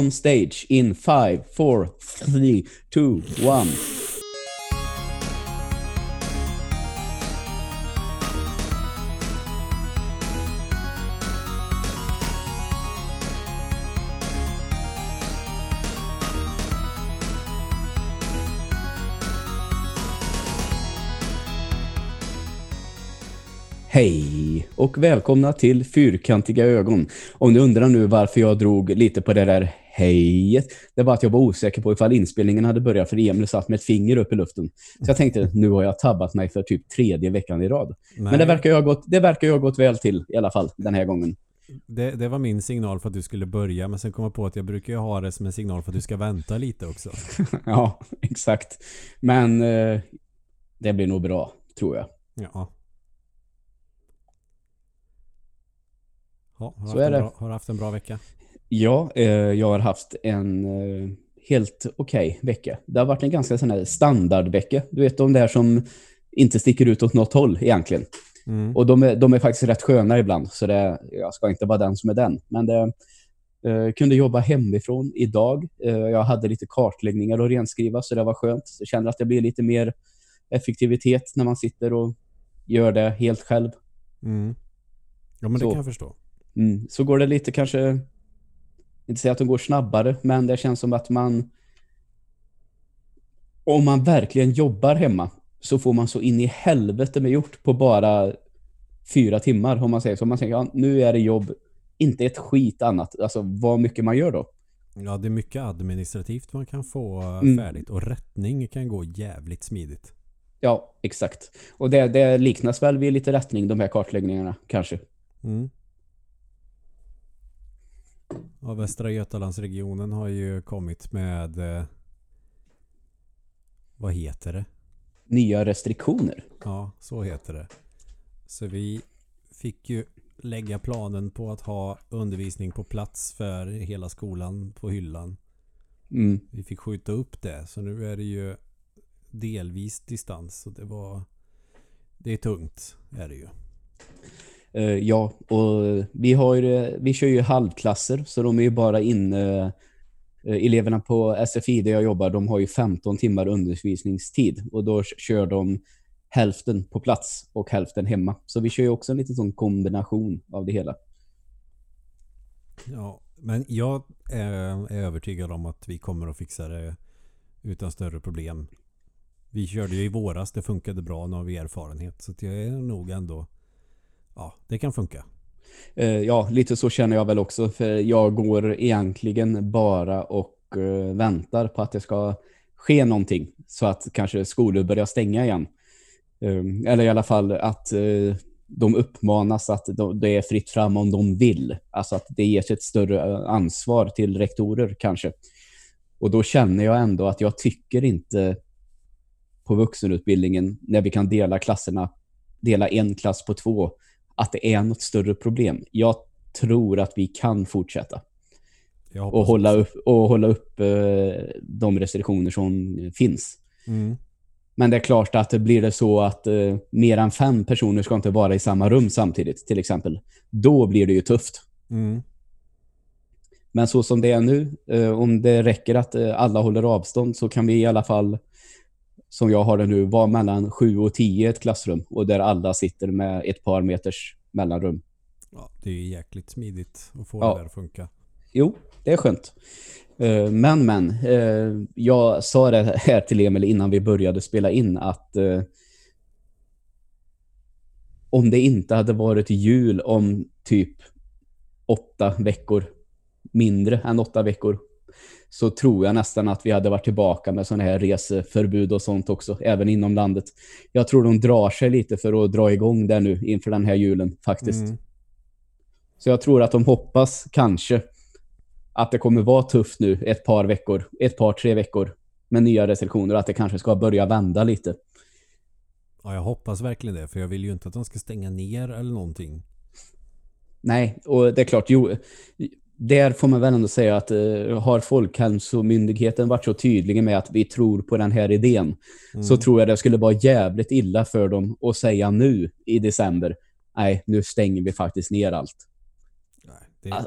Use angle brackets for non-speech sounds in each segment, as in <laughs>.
on stage in 5, 4, 3, 2, 1. Hej och välkomna till Fyrkantiga ögon. Om ni undrar nu varför jag drog lite på det där hejet, det var att jag var osäker på ifall inspelningen hade börjat för Emil satt med ett finger upp i luften. Så jag tänkte, nu har jag tabbat mig för typ tredje veckan i rad. Nej. Men det verkar, ju ha gått, det verkar ju ha gått väl till i alla fall den här gången. Det, det, var min signal för att du skulle börja men sen kom jag på att jag brukar ju ha det som en signal för att du ska vänta lite också. <laughs> ja, exakt. Men eh, det blir nog bra, tror jag. Ja. Ja, har, så är det. Bra, har haft en bra vecka? Ja, eh, jag har haft en eh, helt okej okay vecka. Det har varit en ganska sån här standardvecka. Du vet de där som inte sticker ut åt något håll egentligen. Mm. Och de är, de är faktiskt rätt sköna ibland. Så det, jag ska inte vara den som är den. Men det eh, kunde jobba hemifrån idag. Eh, jag hade lite kartläggningar att renskriva så det var skönt. Jag känner att det blir lite mer effektivitet när man sitter och gör det helt själv. Mm. Ja, men så. det kan jag förstå. Mm. Så går det lite kanske, inte säga att de går snabbare, men det känns som att man om man verkligen jobbar hemma så får man så in i helvete med gjort på bara fyra timmar om man säger så. Man säger, ja, nu är det jobb, inte ett skit annat. Alltså vad mycket man gör då. Ja, det är mycket administrativt man kan få mm. färdigt och rättning kan gå jävligt smidigt. Ja, exakt. Och det, det liknas väl vid lite rättning, de här kartläggningarna kanske. Mm. Ja, Västra Götalandsregionen har ju kommit med eh, vad heter det? Nya restriktioner. Ja, så heter det. Så vi fick ju lägga planen på att ha undervisning på plats för hela skolan på hyllan. Mm. Vi fick skjuta upp det. Så nu är det ju delvis distans. Så det var det är tungt är det ju. Uh, ja, och eh, vi, har, vi kör ju halvklasser så de är ju bara inne uh, eh, eleverna på SFI där jag jobbar, de har ju 15 timmar undervisningstid och då kör de hälften på plats och hälften hemma. Så vi kör ju också en liten sån kombination av det hela. Ja, men jag är, är övertygad om att vi kommer att fixa det utan större problem. Vi körde ju i våras, det funkade bra, nu har vi erfarenhet. Så jag är nog ändå ja, det kan funka. Eh, ja, lite så känner jag väl också. För jag går egentligen bara och eh, väntar på att det ska ske någonting. Så att kanske skolor börjar stänga igen. Ehm, eller i alla fall att eh, de uppmanas att det är fritt fram om de vill. Alltså att det ges ett större ansvar till rektorer kanske. Och då känner jag ändå att jag tycker inte på vuxenutbildningen när vi kan dela klasserna, dela en klass på två att det är något större problem. Jag tror att vi kan fortsätta. Och hålla, upp, och hålla upp eh, de restriktioner som finns. Mm. Men det är klart att det blir det så att eh, mer än fem personer ska inte vara i samma rum samtidigt, till exempel. Då blir det ju tufft. Mm. Men så som det är nu, eh, om det räcker att alla håller avstånd så kan vi i alla fall, som jag har det nu, vara mellan sju och tio i ett klassrum och där alla sitter med ett par meters mellanrum. Ja, det är ju jäkligt smidigt att få ja. det där att funka. Jo, det är skönt. Eh, men, men. Eh, jag sa det här till Emil innan vi började spela in att eh, om det inte hade varit jul om typ åtta veckor, mindre än åtta veckor, så tror jag nästan att vi hade varit tillbaka med sådana här reseförbud och sånt också, även inom landet. Jag tror de drar sig lite för att dra igång det nu inför den här julen faktiskt. Mm. Så jag tror att de hoppas kanske att det kommer vara tufft nu ett par veckor, ett par, tre veckor med nya restriktioner och att det kanske ska börja vända lite. Ja, jag hoppas verkligen det, för jag vill ju inte att de ska stänga ner eller någonting. Nej, och det är klart, jo, där får man väl ändå säga att uh, har Folkhälsomyndigheten varit så tydliga med att vi tror på den här idén mm. så tror jag det skulle vara jävligt illa för dem att säga nu i december nej, nu stänger vi faktiskt ner allt. Nej, det,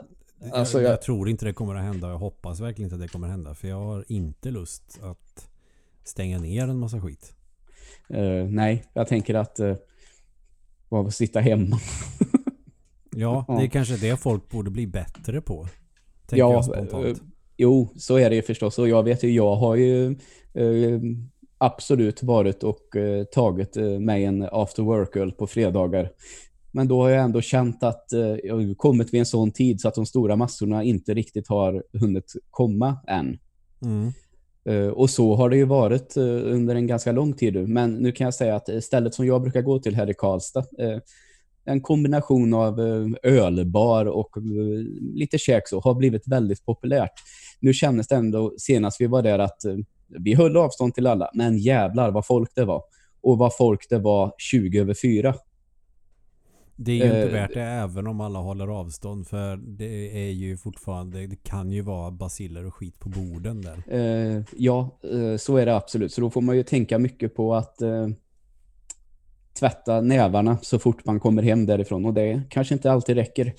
Alltså, jag, jag, tror inte det kommer att hända. Jag hoppas verkligen inte att det kommer att hända. För jag har inte lust att stänga ner en massa skit. Uh, nej, jag tänker att uh, bara sitta hemma. <laughs> ja, det är kanske det folk borde bli bättre på. Tänker ja, jag spontant. Uh, jo, så är det ju förstås. Och jag vet ju, jag har ju absolut varit och tagit mig en after work-öl på fredagar. Men då har jag ändå känt att eh, jag har kommit vid en sån tid så att de stora massorna inte riktigt har hunnit komma än. Mm. Och så har det ju varit under en ganska lång tid nu. Men nu kan jag säga att stället som jag brukar gå till här i Karlstad, en kombination av ölbar och lite käk så, har blivit väldigt populärt. Nu kändes det ändå senast vi var där att vi höll avstånd till alla, men jävlar vad folk det var. Och vad folk det var 20 över 4. Det är ju inte eh, värt det även om alla håller avstånd för det är ju fortfarande det kan ju vara basiller och skit på borden där. Eh, ja, eh, så är det absolut. Så då får man ju tänka mycket på att eh, tvätta nävarna så fort man kommer hem därifrån och det kanske inte alltid räcker.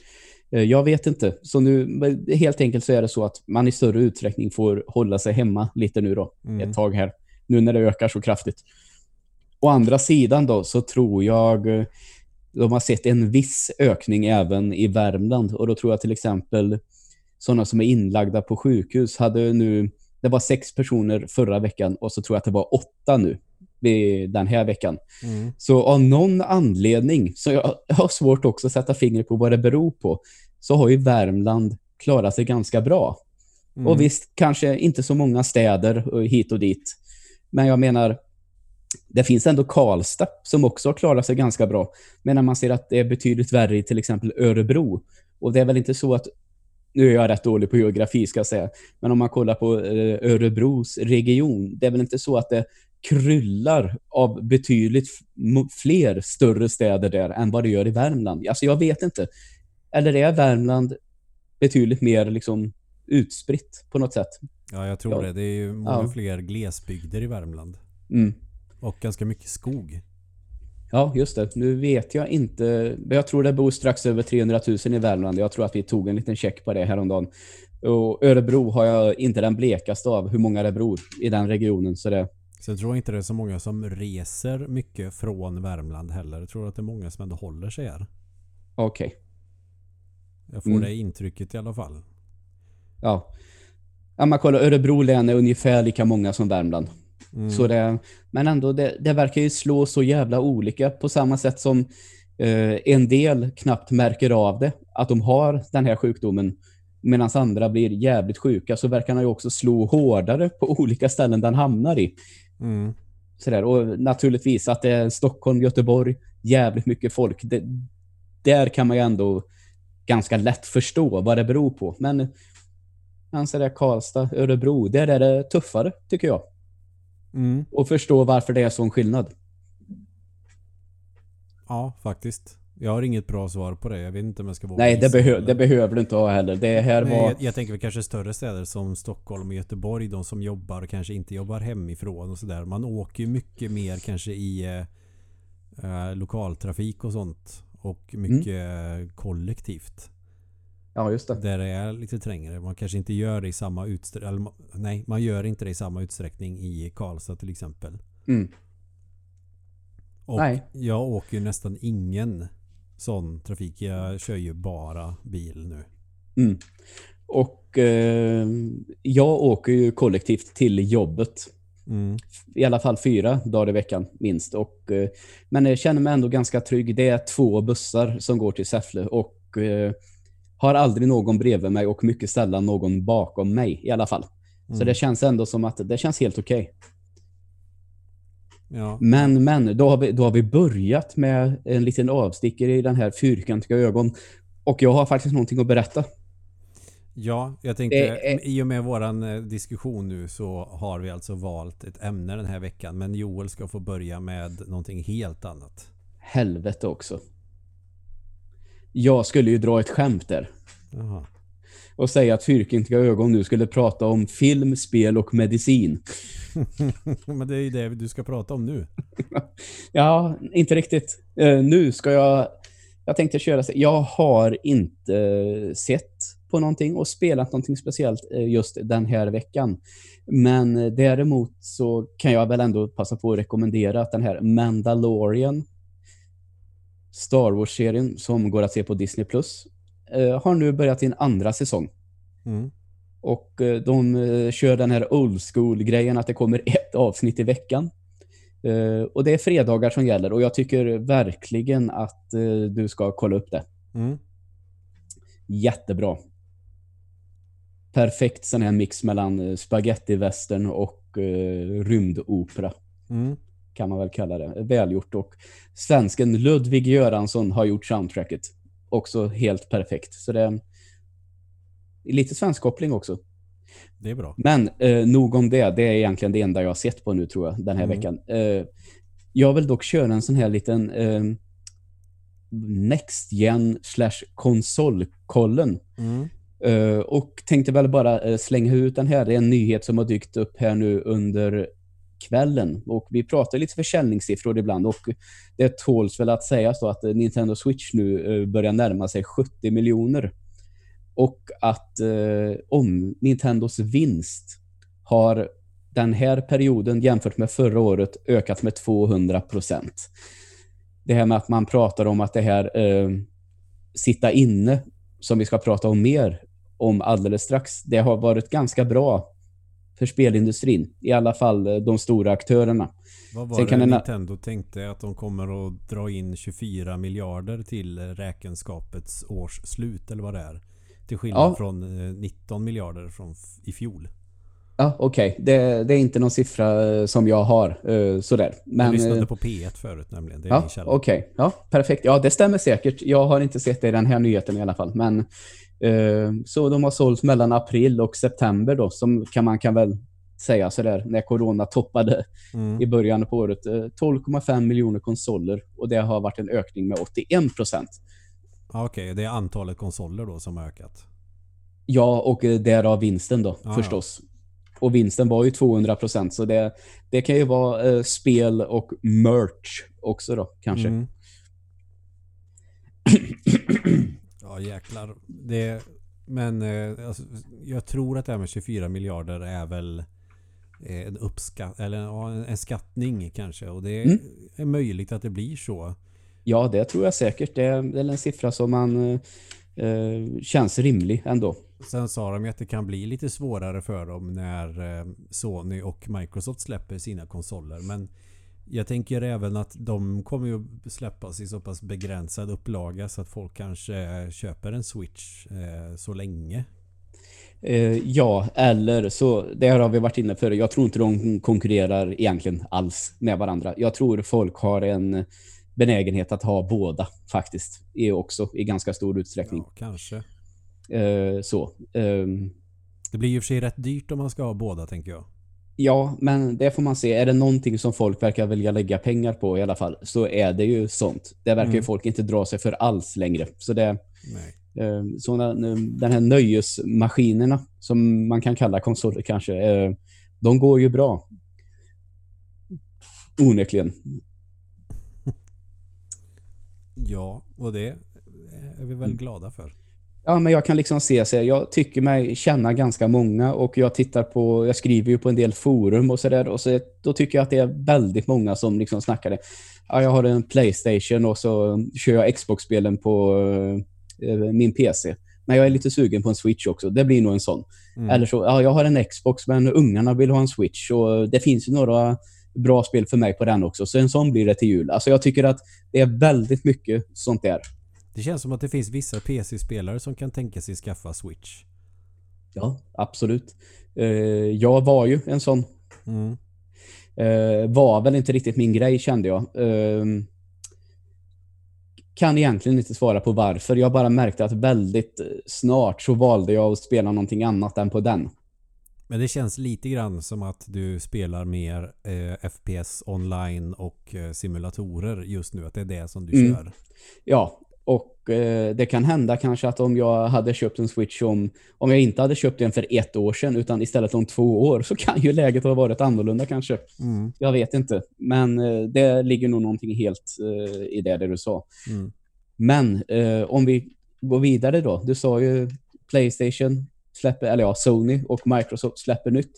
Eh, jag vet inte. Så nu helt enkelt så är det så att man i större utsträckning får hålla sig hemma lite nu då. Mm. Ett tag här. Nu när det ökar så kraftigt. Å andra sidan då så tror jag de har sett en viss ökning även i Värmland. Och då tror jag till exempel sådana som är inlagda på sjukhus hade nu, det var sex personer förra veckan och så tror jag att det var åtta nu den här veckan. Mm. Så av någon anledning, så jag <laughs> har svårt också att sätta fingret på vad det beror på, så har ju Värmland klarat sig ganska bra. Mm. Och visst, kanske inte så många städer hit och dit. Men jag menar, det finns ändå Karlstad som också har klarat sig ganska bra. Men man ser att det är betydligt värre i till exempel Örebro. Och det är väl inte så att, nu är jag rätt dålig på geografi ska jag säga, men om man kollar på eh, Örebros region, det är väl inte så att det kryllar av betydligt fler större städer där än vad det gör i Värmland. Alltså jag vet inte. Eller är Värmland betydligt mer liksom utspritt på något sätt? Ja, jag tror ja. det. Det är ju många ja. fler glesbygder i Värmland. Mm. Och ganska mycket skog. Ja, just det. Nu vet jag inte. Jag tror det bor strax över 300 000 i Värmland. Jag tror att vi tog en liten check på det häromdagen. Och Örebro har jag inte den blekaste av hur många det bor i den regionen. Så det... Så jag tror inte det är så många som reser mycket från Värmland heller. Jag tror att det är många som ändå håller sig här. Okej. Okay. Jag får mm. det intrycket i alla fall. Ja. Om man kollar, Örebro län är ungefär lika många som Värmland. Mm. Så det, men ändå, det, det, verkar ju slå så jävla olika på samma sätt som eh, en del knappt märker av det, att de har den här sjukdomen medan andra blir jävligt sjuka så verkar den ju också slå hårdare på <laughs> olika ställen den hamnar i. Mm. Sådär. Och naturligtvis att det är Stockholm, Göteborg, jävligt mycket folk. Det, där kan man ju ändå ganska lätt förstå vad det beror på. Men anser det Karlstad, Örebro, där är det tuffare tycker jag. Mm. Och förstå varför det är sån skillnad. Ja, faktiskt. Jag har inget bra svar på det. Jag vet inte om jag ska våga Nej, det, behö det behöver du inte ha heller. Det här Nej, var... jag, jag tänker väl kanske större städer som Stockholm och Göteborg. De som jobbar och kanske inte jobbar hemifrån och sådär. Man åker ju mycket mer kanske i eh, eh lokaltrafik och sånt. Och mycket mm. kollektivt. Ja, just det. Där det är lite trängre. Man kanske inte gör det i samma utsträckning. Nej, man gör inte det i samma utsträckning i Karlstad till exempel. Mm. Och nej. jag åker ju nästan ingen sån trafik. Jag kör ju bara bil nu. Mm. Och eh, jag åker ju kollektivt till jobbet. Mm. I alla fall fyra dagar i veckan minst. Och, eh, men jag känner mig ändå ganska trygg. Det är två bussar som går till Säffle och eh, har aldrig någon bredvid mig och mycket sällan någon bakom mig i alla fall. Mm. Så det känns ändå som att det känns helt okej. Okay. Ja. Men, men, då har, vi, då har vi börjat med en liten avstickare i den här fyrkantiga ögon. Och jag har faktiskt någonting att berätta. Ja, jag tänkte är... i och med våran eh, diskussion nu så har vi alltså valt ett ämne den här veckan. Men Joel ska få börja med någonting helt annat. Helvete också. Jag skulle ju dra ett skämt där. Aha. Och säga att Fyrkantiga ögon nu skulle prata om film, spel och medicin. <laughs> Men det är ju det du ska prata om nu. <laughs> ja, inte riktigt. Uh, nu ska jag... Jag tänkte köra... Jag har inte sett på någonting och spelat någonting speciellt eh, just den här veckan. Men däremot så kan jag väl ändå passa på att rekommendera att den här Mandalorian Star Wars-serien som går att se på Disney Plus eh, har nu börjat sin andra säsong. Mm. Och de kör den här old school-grejen att det kommer ett avsnitt i veckan. och det är fredagar som gäller och jag tycker verkligen att du ska kolla upp det. Mm. Jättebra. Perfekt sån här mix mellan spaghetti-västern och rymdopera. Mm. Kan man väl kalla det. Välgjort. Och svensken Ludvig Göransson har gjort soundtracket. Också helt perfekt. Så det lite svensk koppling också. Det är bra. Men eh, nog om det. Det är egentligen det enda jag har sett på nu tror jag den här mm. veckan. Eh, jag vill dock köra en sån här liten eh, Next Gen slash konsolkollen. Mm. Uh, och tänkte väl bara uh, slänga ut den här. Det är en nyhet som har dykt upp här nu under kvällen. Och vi pratar lite försäljningssiffror ibland och det tåls väl att sägas då att Nintendo Switch nu uh, börjar närma sig 70 miljoner. Och att om Nintendos vinst har den här perioden jämfört med förra året ökat med 200 procent det här med att man pratar om att det här eh, sitta inne som vi ska prata om mer om alldeles strax. Det har varit ganska bra för spelindustrin. I alla fall eh, de stora aktörerna. Vad var Sen det Nintendo tänkte att de kommer att dra in 24 miljarder till räkenskapets års slut eller vad det är? Till skillnad ja. från 19 eh, miljarder från i fjol. Ja, okej. Okay. Det, det, är inte någon siffra eh, som jag har uh, sådär. Men, jag lyssnade eh, på P1 förut nämligen. Det är ja, okej. Okay. Ja, perfekt. Ja, det stämmer säkert. Jag har inte sett det i den här nyheten i alla fall. Men så de har sålt mellan april och september då, som kan man kan väl säga sådär, när corona toppade mm. i början på året. 12,5 miljoner konsoler och det har varit en ökning med 81 procent. Okej, okay. det är antalet konsoler då som har ökat? Ja, och därav vinsten då, ah, förstås. Ja. Och vinsten var ju 200 procent. Så det, det kan ju vara eh, spel och merch också då, kanske. Mm. <clears throat> ja, jäklar. Det, men eh, alltså, jag tror att det här med 24 miljarder är väl eh, en uppskatt eller en skattning kanske. Och det mm. är möjligt att det blir så. Ja, det tror jag säkert. Det är en siffra som man eh, eh, känns rimlig ändå. Sen sa de ju att det kan bli lite svårare för dem när eh, Sony och Microsoft släpper sina konsoler. Men jag tänker även att de kommer ju släppas i så pass begränsad upplaga så att folk kanske köper en Switch eh, så länge. Eh, ja, eller så, det har vi varit inne för. Jag tror inte de konkurrerar egentligen alls med varandra. Jag tror folk har en benägenhet att ha båda faktiskt. Är också i ganska stor utsträckning. Ja, kanske. Eh, så. Eh, det blir ju för sig rätt dyrt om man ska ha båda tänker jag. Ja, men det får man se. Är det någonting som folk verkar vilja lägga pengar på i alla fall så är det ju sånt. Det verkar mm. ju folk inte dra sig för alls längre. Så det. Eh, såna, den här nöjesmaskinerna som man kan kalla konsoler kanske, eh, de går ju bra. Onekligen. Ja, och det är vi väl mm. glada för. Ja, men jag kan liksom se så jag tycker mig känna ganska många och jag tittar på, jag skriver ju på en del forum och sådär och så, då tycker jag att det är väldigt många som liksom snackar det. Ja, jag har en Playstation och så kör jag Xbox-spelen på uh, min PC. Men jag är lite sugen på en Switch också. Det blir nog en sån. Mm. Eller så, ja, jag har en Xbox men ungarna vill ha en Switch och det finns ju några bra spel för mig på den också. Så en sån blir det till jul. Alltså jag tycker att det är väldigt mycket sånt där. Det känns som att det finns vissa PC-spelare som kan tänka sig skaffa Switch. Ja, absolut. Uh, jag var ju en sån. Mm. Uh, var väl inte riktigt min grej kände jag. Uh, kan egentligen inte svara på varför. Jag bara märkte att väldigt snart så valde jag att spela någonting annat än på den. Men det känns lite grann som att du spelar mer eh, FPS online och eh, simulatorer just nu. Att det är det som du mm. kör. Ja, och eh, det kan hända kanske att om jag hade köpt en Switch om, om jag inte hade köpt den för ett år sedan utan istället om två år så kan ju läget ha varit annorlunda kanske. Mm. Jag vet inte. Men eh, det ligger nog någonting helt eh, i det, det du sa. Mm. Men eh, om vi går vidare då. Du sa ju Playstation släpper, eller ja, Sony och Microsoft släpper nytt.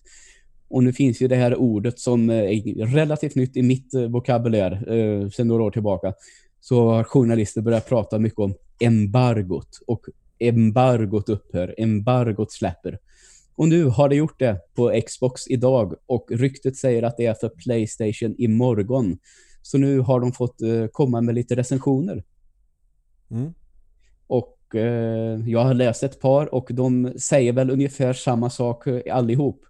Och nu finns ju det här ordet som är relativt nytt i mitt vokabulär eh, sedan några år tillbaka. Så har journalister börjat prata mycket om embargot. Och embargot upphör, embargot släpper. Och nu har det gjort det på Xbox idag och ryktet säger att det är för Playstation imorgon. Så nu har de fått uh, komma med lite recensioner. Mm. Och Eh, jag har läst ett par och de säger väl ungefär samma sak eh, allihop.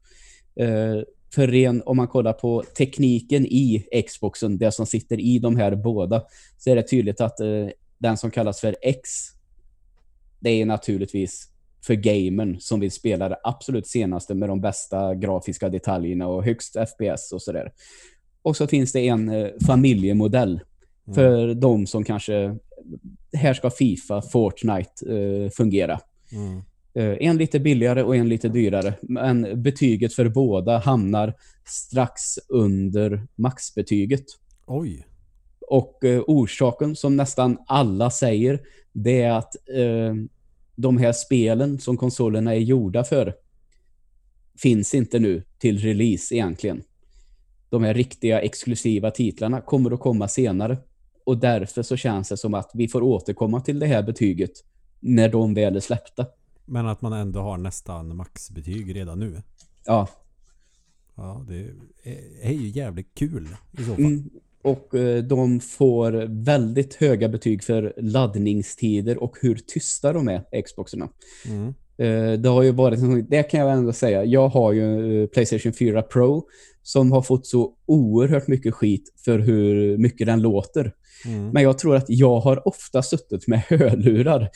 Eh, för ren, om man kollar på tekniken i Xboxen, det som sitter i de här båda, så är det tydligt att den som kallas för X, det är naturligtvis för gamern som vill spela det absolut senaste med de bästa grafiska detaljerna och högst FPS och sådär. Och så finns det en eh, familjemodell mm. för de som kanske här ska FIFA, Fortnite eh, fungera. Mm. Eh, en lite billigare och en lite dyrare. Men betyget för båda hamnar strax under maxbetyget. Oj. Och eh, orsaken som nästan alla säger det är att eh, de här spelen som konsolerna är gjorda för finns inte nu till release egentligen. De här riktiga exklusiva titlarna kommer att komma senare. Och därför så känns det som att vi får återkomma till det här betyget när de väl är släppta. Men att man ändå har nästan maxbetyg redan nu. Ja. Ja, det är ju jävligt kul i så fall. Mm, och eh, de får väldigt höga betyg för laddningstider och hur tysta de är, Xboxerna. Mm. Eh, det har ju varit, det kan jag ändå säga, jag har ju eh, Playstation 4 Pro som har fått så oerhört mycket skit för hur mycket den låter. Mm. Men jag tror att jag har ofta suttit med <laughs> hörlurar.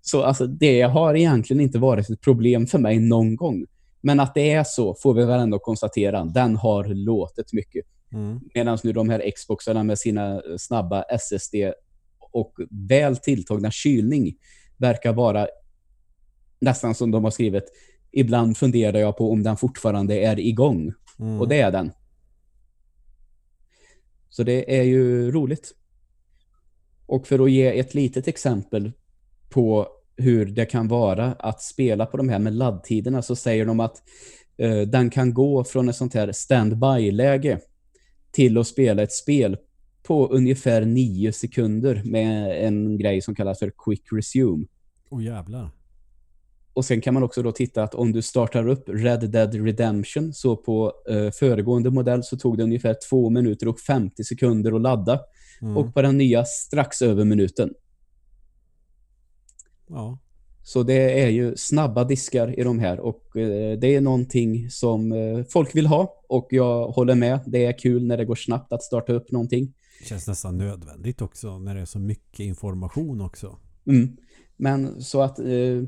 Så alltså, det har egentligen inte varit ett problem för mig någon gång. Men att det är så får vi väl ändå konstatera. Den har låtit mycket. Mm. Medan nu de här Xboxarna med sina snabba SSD och väl tilltagna kylning verkar vara nästan som de har skrivit. Ibland funderar jag på om den fortfarande är igång. Mm. Och det är den. Så det är ju roligt. Och för att ge ett litet exempel på hur det kan vara att spela på de här med laddtiderna så säger de att uh, den kan gå från ett sånt här standby-läge till att spela ett spel på ungefär nio sekunder med en grej som kallas för Quick Resume. Åh oh, jävlar. Och sen kan man också då titta att om du startar upp Red Dead Redemption så på uh, föregående modell så tog det ungefär två minuter och 50 sekunder att ladda. Mm. Och på den nya strax över minuten. Ja. Så det är ju snabba diskar i de här och eh, det är någonting som eh, folk vill ha och jag håller med. Det är kul när det går snabbt att starta upp någonting. Det känns nästan nödvändigt också när det är så mycket information också. Mm. Men så att, eh,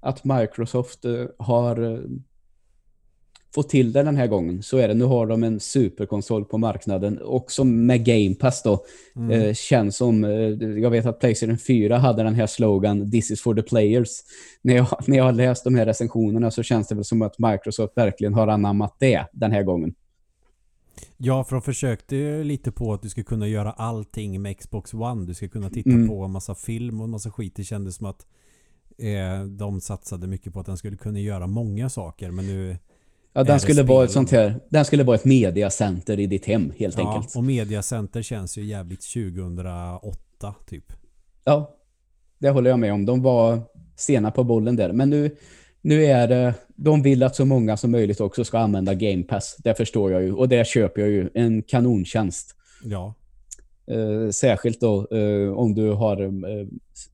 att Microsoft har få till det den här gången så är det. Nu har de en superkonsol på marknaden och som med Game Pass då mm. eh, känns som, eh, jag vet att Playstation 4 hade den här slogan This is for the players. När jag, <laughs> när jag har läst de här recensionerna så känns det väl som att Microsoft verkligen har anammat det den här gången. Ja, för de försökte lite på att du ska kunna göra allting med Xbox One. Du ska kunna titta mm. på en massa film och en massa skit. Det kändes som att eh, de satsade mycket på att den skulle kunna göra många saker. Men nu Ja, den skulle vara ett sånt här, den skulle vara ett mediacenter i ditt hem helt ja, enkelt. och mediacenter känns ju jävligt 2008 typ. Ja, det håller jag med om. De var sena på bollen där. Men nu, nu är det, de vill att så många som möjligt också ska använda Game Pass. Det förstår jag ju. Och det köper jag ju. En kanontjänst. Ja. Eh, särskilt då eh, om du har eh,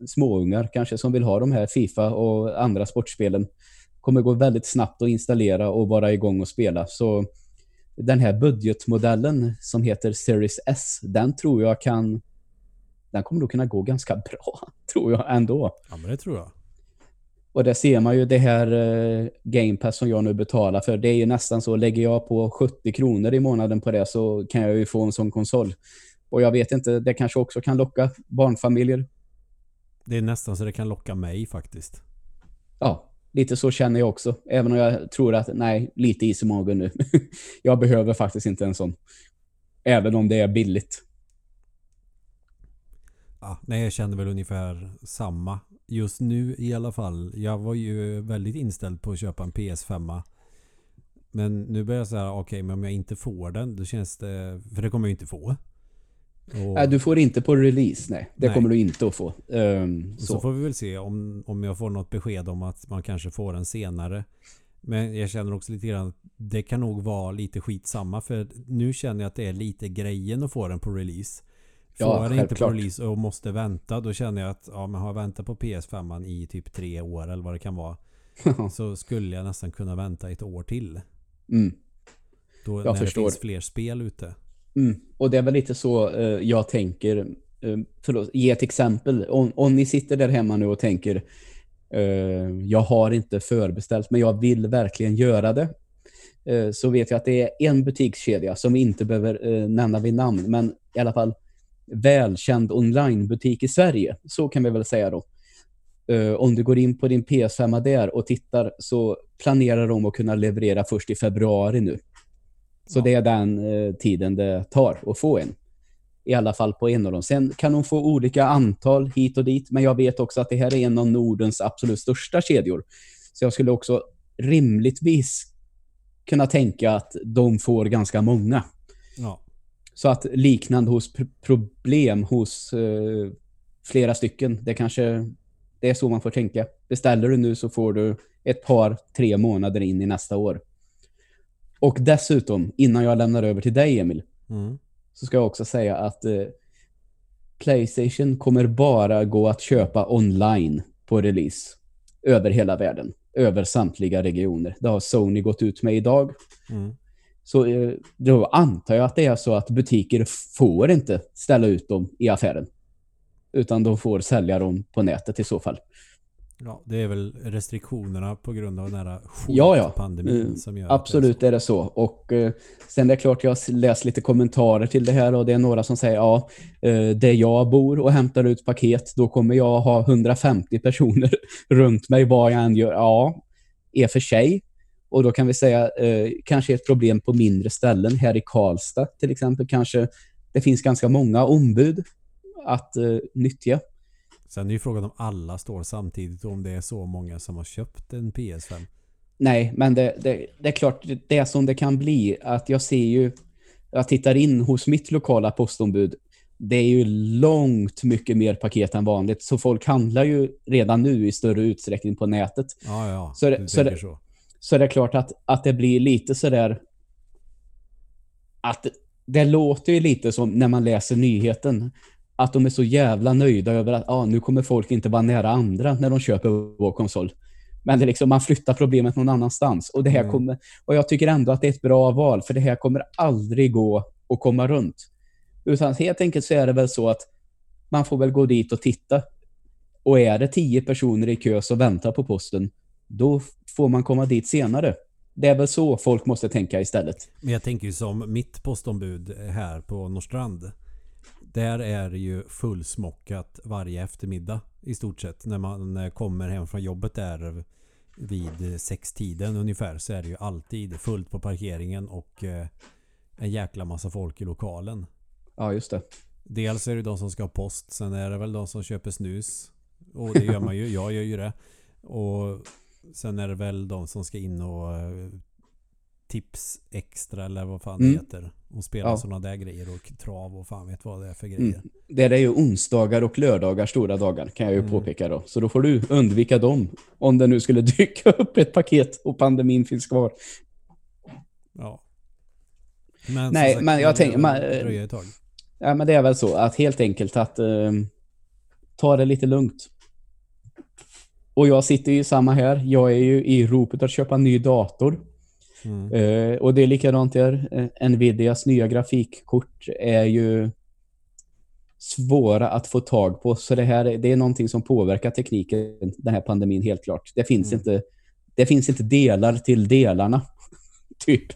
småungar kanske som vill ha de här FIFA och andra sportspelen kommer gå väldigt snabbt att installera och vara igång och spela. Så den här budgetmodellen som heter Series S, den tror jag kan den kommer nog kunna gå ganska <laughs> bra, tror jag ändå. Ja, men det tror jag. Och det ser man ju det här eh, Game Pass som jag nu betalar för. Det är ju nästan så, lägger jag på 70 kronor i månaden på det så kan jag ju få en sån konsol. Och jag vet inte, det kanske också kan locka barnfamiljer. Det är nästan så det kan locka mig faktiskt. Ja, lite så känner jag också. Även om jag tror att, nej, lite is i magen nu. <laughs> jag behöver faktiskt inte en sån. Även om det är billigt. Ja, nej, jag känner väl ungefär samma. just nu i alla fall. Jag var ju väldigt inställd på att köpa en PS5. Men nu börjar jag säga, okej, okay, men om jag inte får den, då känns det... För det kommer jag inte få. Och, nej, du får inte på release, nej. Det nej. kommer du inte att få. Um, så. så. får vi väl se om, om jag får något besked om att man kanske får den senare. Men jag känner också lite grann att det kan nog vara lite skitsamma för nu känner jag att det är lite grejen att få den på release. Får ja, jag inte på release och måste vänta då känner jag att ja, men har jag väntat på PS5 i typ tre år eller vad det kan vara <laughs> så skulle jag nästan kunna vänta ett år till. Mm. Då, jag när förstår. det finns fler spel ute. Mm. Och det är väl lite så uh, jag tänker. Uh, förlåt, ge ett exempel. Om, om ni sitter där hemma nu och tänker uh, jag har inte förbeställt men jag vill verkligen göra det. så vet jag att det är en butikskedja som vi inte behöver nämna vid namn men i alla fall välkänd onlinebutik i Sverige. Så kan vi väl säga då. om du går in på din PS5 där och tittar så planerar de att kunna leverera först i februari nu. Så ja. det är den eh, tiden det tar att få en. I alla fall på en av dem. Sen kan de få olika antal hit och dit. Men jag vet också att det här är en av Nordens absolut största kedjor. Så jag skulle också rimligtvis kunna tänka att de får ganska många. Ja. Så att liknande hos problem hos eh, flera stycken. Det kanske det är så man får tänka. Beställer du nu så får du ett par, tre månader in i nästa år. Och dessutom, innan jag lämnar över till dig Emil, mm. så ska jag också säga att eh, Playstation kommer bara gå att köpa online på release över hela världen. Över samtliga regioner. Det har Sony gått ut med idag. Mm. Så eh, då antar jag att det är så att butiker får inte ställa ut dem i affären. Utan de får sälja dem på nätet i så fall. Ja, det är väl restriktionerna på grund av den här ja, ja. pandemin mm, som gör Absolut det är, är, det så. Och eh, sen är det klart jag läst lite kommentarer till det här och det är några som säger ja, eh, där jag bor och hämtar ut paket då kommer jag ha 150 personer <laughs> runt mig vad jag än gör. Ja, är för sig. Och då kan vi säga eh, kanske ett problem på mindre ställen här i Karlstad till exempel. Kanske det finns ganska många ombud att eh, nyttja. Sen är ju frågan om alla står samtidigt och om det är så många som har köpt en PS5. Nej, men det, det, det är klart, det är som det kan bli. Att jag ser ju, jag tittar in hos mitt lokala postombud. Det är ju långt mycket mer paket än vanligt. Så folk handlar ju redan nu i större utsträckning på nätet. Ja, ja. Så det, så, det, så. så det är klart att, att det blir lite sådär att det låter ju lite som när man läser nyheten att de är så jävla nöjda över att ah, nu kommer folk inte vara nära andra när de köper vår konsol. Men det är liksom, man flyttar problemet någon annanstans. Och, det här mm. kommer, och jag tycker ändå att det är ett bra val, för det här kommer aldrig gå att komma runt. Utan helt enkelt så är det väl så att man får väl gå dit och titta. Och är det tio personer i kö som väntar på posten, då får man komma dit senare. Det är väl så folk måste tänka istället. Men jag tänker ju som mitt postombud här på Norrstrand. Där är det ju fullsmockat varje eftermiddag i stort sett. När man eh, kommer hem från jobbet där vid sextiden ungefär så är det ju alltid fullt på parkeringen och eh, en jäkla massa folk i lokalen. Ja, just det. Dels är det de som ska ha post. Sen är det väl de som köper snus. Och det gör man ju. <laughs> Jag gör ju det. Och sen är det väl de som ska in och eh, tips extra eller vad fan mm. det heter. Och spela ja. sådana där grejer och trav och fan vet vad det är för grejer. Mm. Det är ju onsdagar och lördagar stora dagar kan jag ju mm. påpeka då. Så då får du undvika dem om det nu skulle <laughs> dyka upp ett paket och pandemin finns kvar. Ja. Men Nej, sagt, men jag tänker... Man, ja, men det är väl så att helt enkelt att uh, ta det lite lugnt. Och jag sitter ju samma här. Jag är ju i ropet att köpa en ny dator. Mm. Uh, och det är likadant där. Uh, Nvidias nya grafikkort är ju svåra att få tag på. Så det här det är någonting som påverkar tekniken, den här pandemin helt klart. Det finns, mm. inte, det finns inte delar till delarna. <laughs> typ.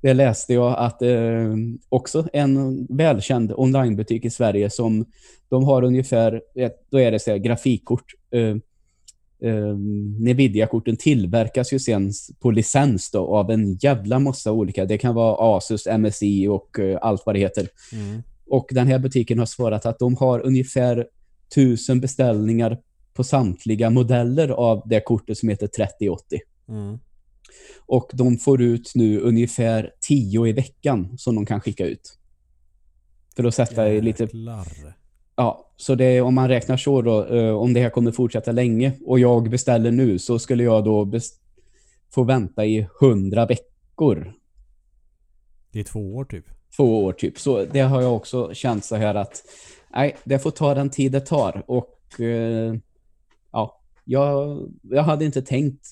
det läste jag att eh, också en välkänd onlinebutik i Sverige som de har ungefär, då är det så här, grafikkort. Eh, eh, Nvidia-korten tillverkas ju sen på licens då av en jävla massa olika. Det kan vara Asus, MSI och eh, allt vad det heter. Mm. Och den här butiken har svarat att de har ungefär tusen beställningar på samtliga modeller av det kortet som heter 3080. Mm. Och de får ut nu ungefär 10 i veckan som de kan skicka ut. För att sätta Jäklar. lite... Ja, så det, om man räknar så då, eh, om det här kommer fortsätta länge och jag beställer nu så skulle jag då få vänta i 100 veckor. Det är två år typ. Två år typ. Så det har jag också känt så här att nej, det får ta den tid det tar. Och eh, ja, jag, jag hade inte tänkt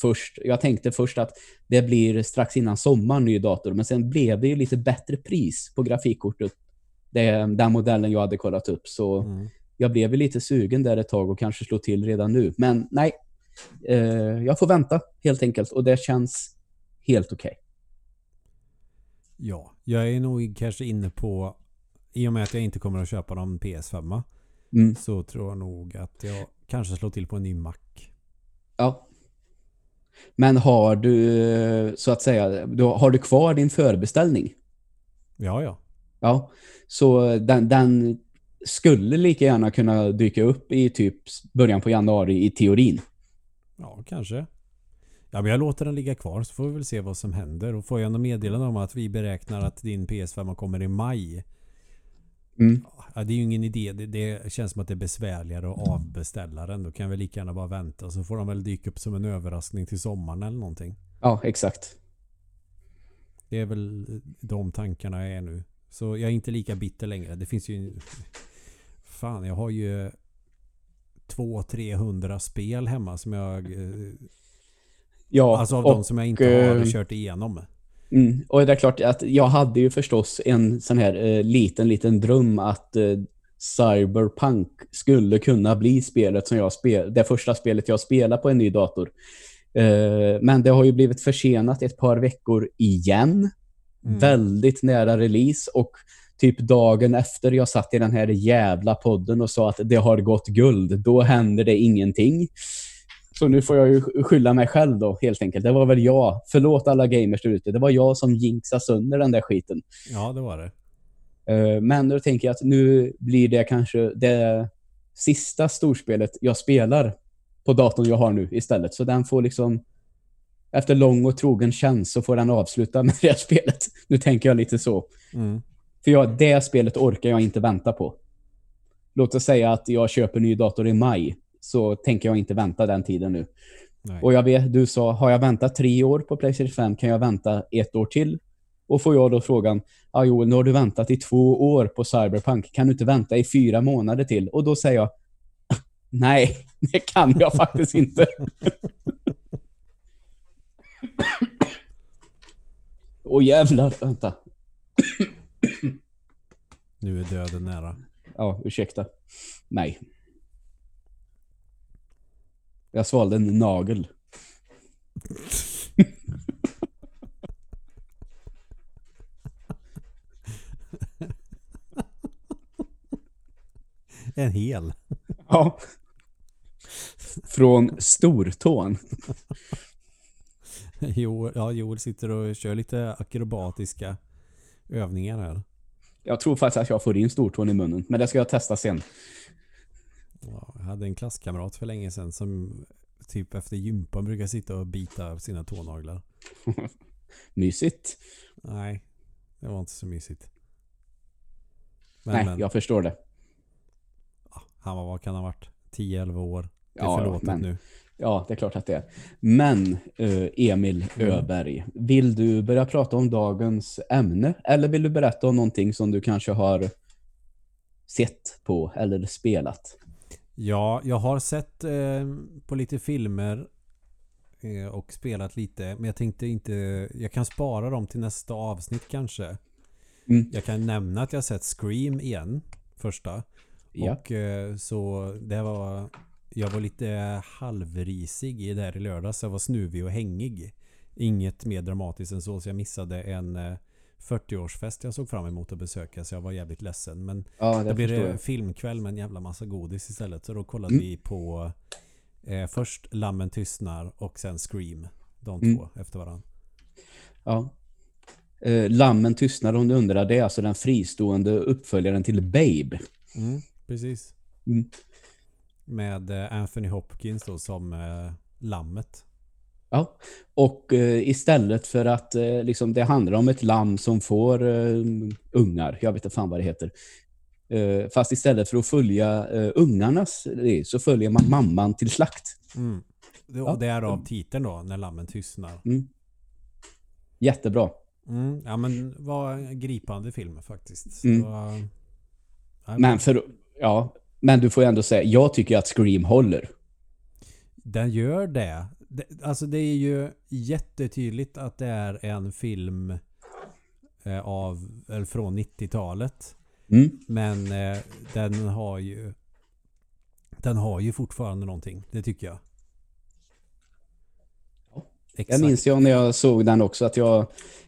först. Jag tänkte först att det blir strax innan sommar ny dator. Men sen blev det ju lite bättre pris på grafikkortet. Det, den modellen jag hade kollat upp. Så mm. jag blev lite sugen där ett tag och kanske slå till redan nu. Men nej, eh, jag får vänta helt enkelt. Och det känns helt okej. Okay. Ja, jag är nog kanske inne på i och med att jag inte kommer att köpa någon PS5 mm. så tror jag nog att jag kanske slår till på en ny Mac. Ja. Men har du så att säga, har du kvar din förbeställning? Ja, ja. Ja, så den, den skulle lika gärna kunna dyka upp i typ början på januari i teorin. Ja, kanske. Ja, men jag låter den ligga kvar så får vi väl se vad som händer. Och får jag något meddelande om att vi beräknar att din PS5 kommer i maj. Mm. Ja, det är ju ingen idé. Det, det, känns som att det är besvärligare att avbeställa den. Då kan vi lika gärna bara vänta. Så får de väl dyka upp som en överraskning till sommaren eller någonting. Ja, exakt. Det är väl de tankarna jag är nu. Så jag är inte lika bitter längre. Det finns ju... Fan, jag har ju 200-300 spel hemma som jag eh, Ja, alltså av och, de som jag inte har uh, kört igenom. Mm, och det är klart att jag hade ju förstås en sån här uh, liten, liten dröm att uh, Cyberpunk skulle kunna bli spelet som jag spel det första spelet jag spelar på en ny dator. men det har ju blivit försenat ett par veckor igen. Mm. Väldigt nära release och typ dagen efter jag satt i den här jävla podden och sa att det har gått guld, då händer det ingenting. Så nu får jag ju skylla mig själv då, helt enkelt. Det var väl jag. Förlåt alla gamers där ute. Det var jag som jinxade sönder den där skiten. Ja, det var det. Uh, men då tänker jag att nu blir det kanske det sista storspelet jag spelar på datorn jag har nu istället. Så den får liksom efter lång och trogen tjänst så får den avsluta <laughs> med det spelet. Nu tänker jag lite så. Mm. För jag, det spelet orkar jag inte vänta på. Låt oss säga att jag köper ny dator i maj så tänker jag inte vänta den tiden nu. Nej. Och jag vet, du sa, har jag väntat tre år på Playstation 5 kan jag vänta ett år till. Och får jag då frågan, ah, Joel, nu har du väntat i två år på Cyberpunk. Kan du inte vänta i fyra månader till? Och då säger jag, <laughs> nej, det kan jag faktiskt inte. <laughs> Åh oh, jävlar, vänta. nu är döden nära. Ja, ursäkta. Nej. Jag svalde en nagel. <laughs> En hel. Ja. Från stortån. <laughs> Jo, ja, Joel sitter och kör lite akrobatiska övningar här. Jag tror faktiskt att jag får in stortån i munnen. Men det ska jag testa sen. Ja, jag hade en klasskamrat för länge sedan som typ efter gympan brukar sitta och bita sina tånaglar. <laughs> mysigt. Nej, det var inte så mysigt. Men, Nej, men, jag förstår det. han var, vad kan han ha varit? 10-11 år. Det är ja, förlåtet men, nu. Ja, det är klart att det är. Men uh, Emil mm. Öberg, vill du börja prata om dagens ämne? Eller vill du berätta om någonting som du kanske har sett på eller spelat? Ja, jag har sett eh, på lite filmer eh, och spelat lite. Men jag tänkte inte... Jag kan spara dem till nästa avsnitt kanske. Mm. Jag kan nämna att jag sett Scream igen. Första. Ja. Och eh, så det var... Jag var lite halvrisig i det här i lördags. Jag var snuvig och hängig. Inget mer dramatiskt än så. Så jag missade en eh, 40-årsfest jag såg fram emot att besöka så jag var jävligt ledsen. Men ja, det blir det filmkväll med en jävla massa godis istället. Så då kollade mm. vi på eh, först Lammen tystnar och sen Scream. De mm. två efter varandra. Ja. Eh, Lammen tystnar om du undrar. Det är alltså den fristående uppföljaren till Babe. Mm, precis. Mm. Med eh, Anthony Hopkins då som eh, lammet. Ja, och eh, istället för att eh, liksom, det handlar om ett lamm som får eh, ungar, jag vet inte fan vad det heter. Eh, fast istället för att följa ungarnas så följer man mamman till slakt. Mm. Det, Ja. och därav titeln då, När lammen tystnar. Mm. Jättebra. Mm. Ja men var gripande film faktiskt. Mm. Var, Men, för, ja, men du får ju ändå säga, jag tycker att Scream håller. Den gör det. det. Alltså det är ju jättetydligt att det är en film eh, av, eller från 90-talet. Mm. Men eh, den har ju Den har ju fortfarande någonting. Det tycker jag. Exakt. Jag minns ju när jag såg den också att jag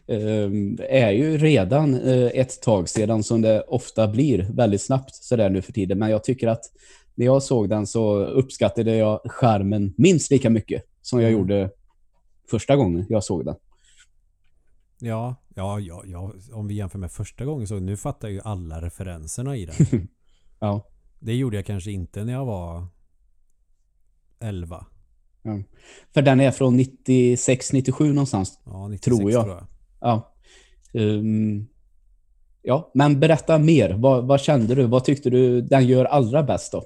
eh, är ju redan eh, ett tag sedan som det ofta blir väldigt snabbt sådär nu för tiden. Men jag tycker att när jag såg den så uppskattade jag skärmen minst lika mycket som jag Mm. gjorde första gången jag såg den. Ja, ja, ja, ja, om vi jämför med första gången så nu fattar jag ju alla referenserna i den. <laughs> Ja. Det gjorde jag kanske inte när jag var 11. För den är från 96-97 någonstans. Ja, 96 Tror jag. tror jag. Ja. Ehm, ja, men berätta mer. Vad, vad kände du? Vad tyckte du den gör allra bäst då?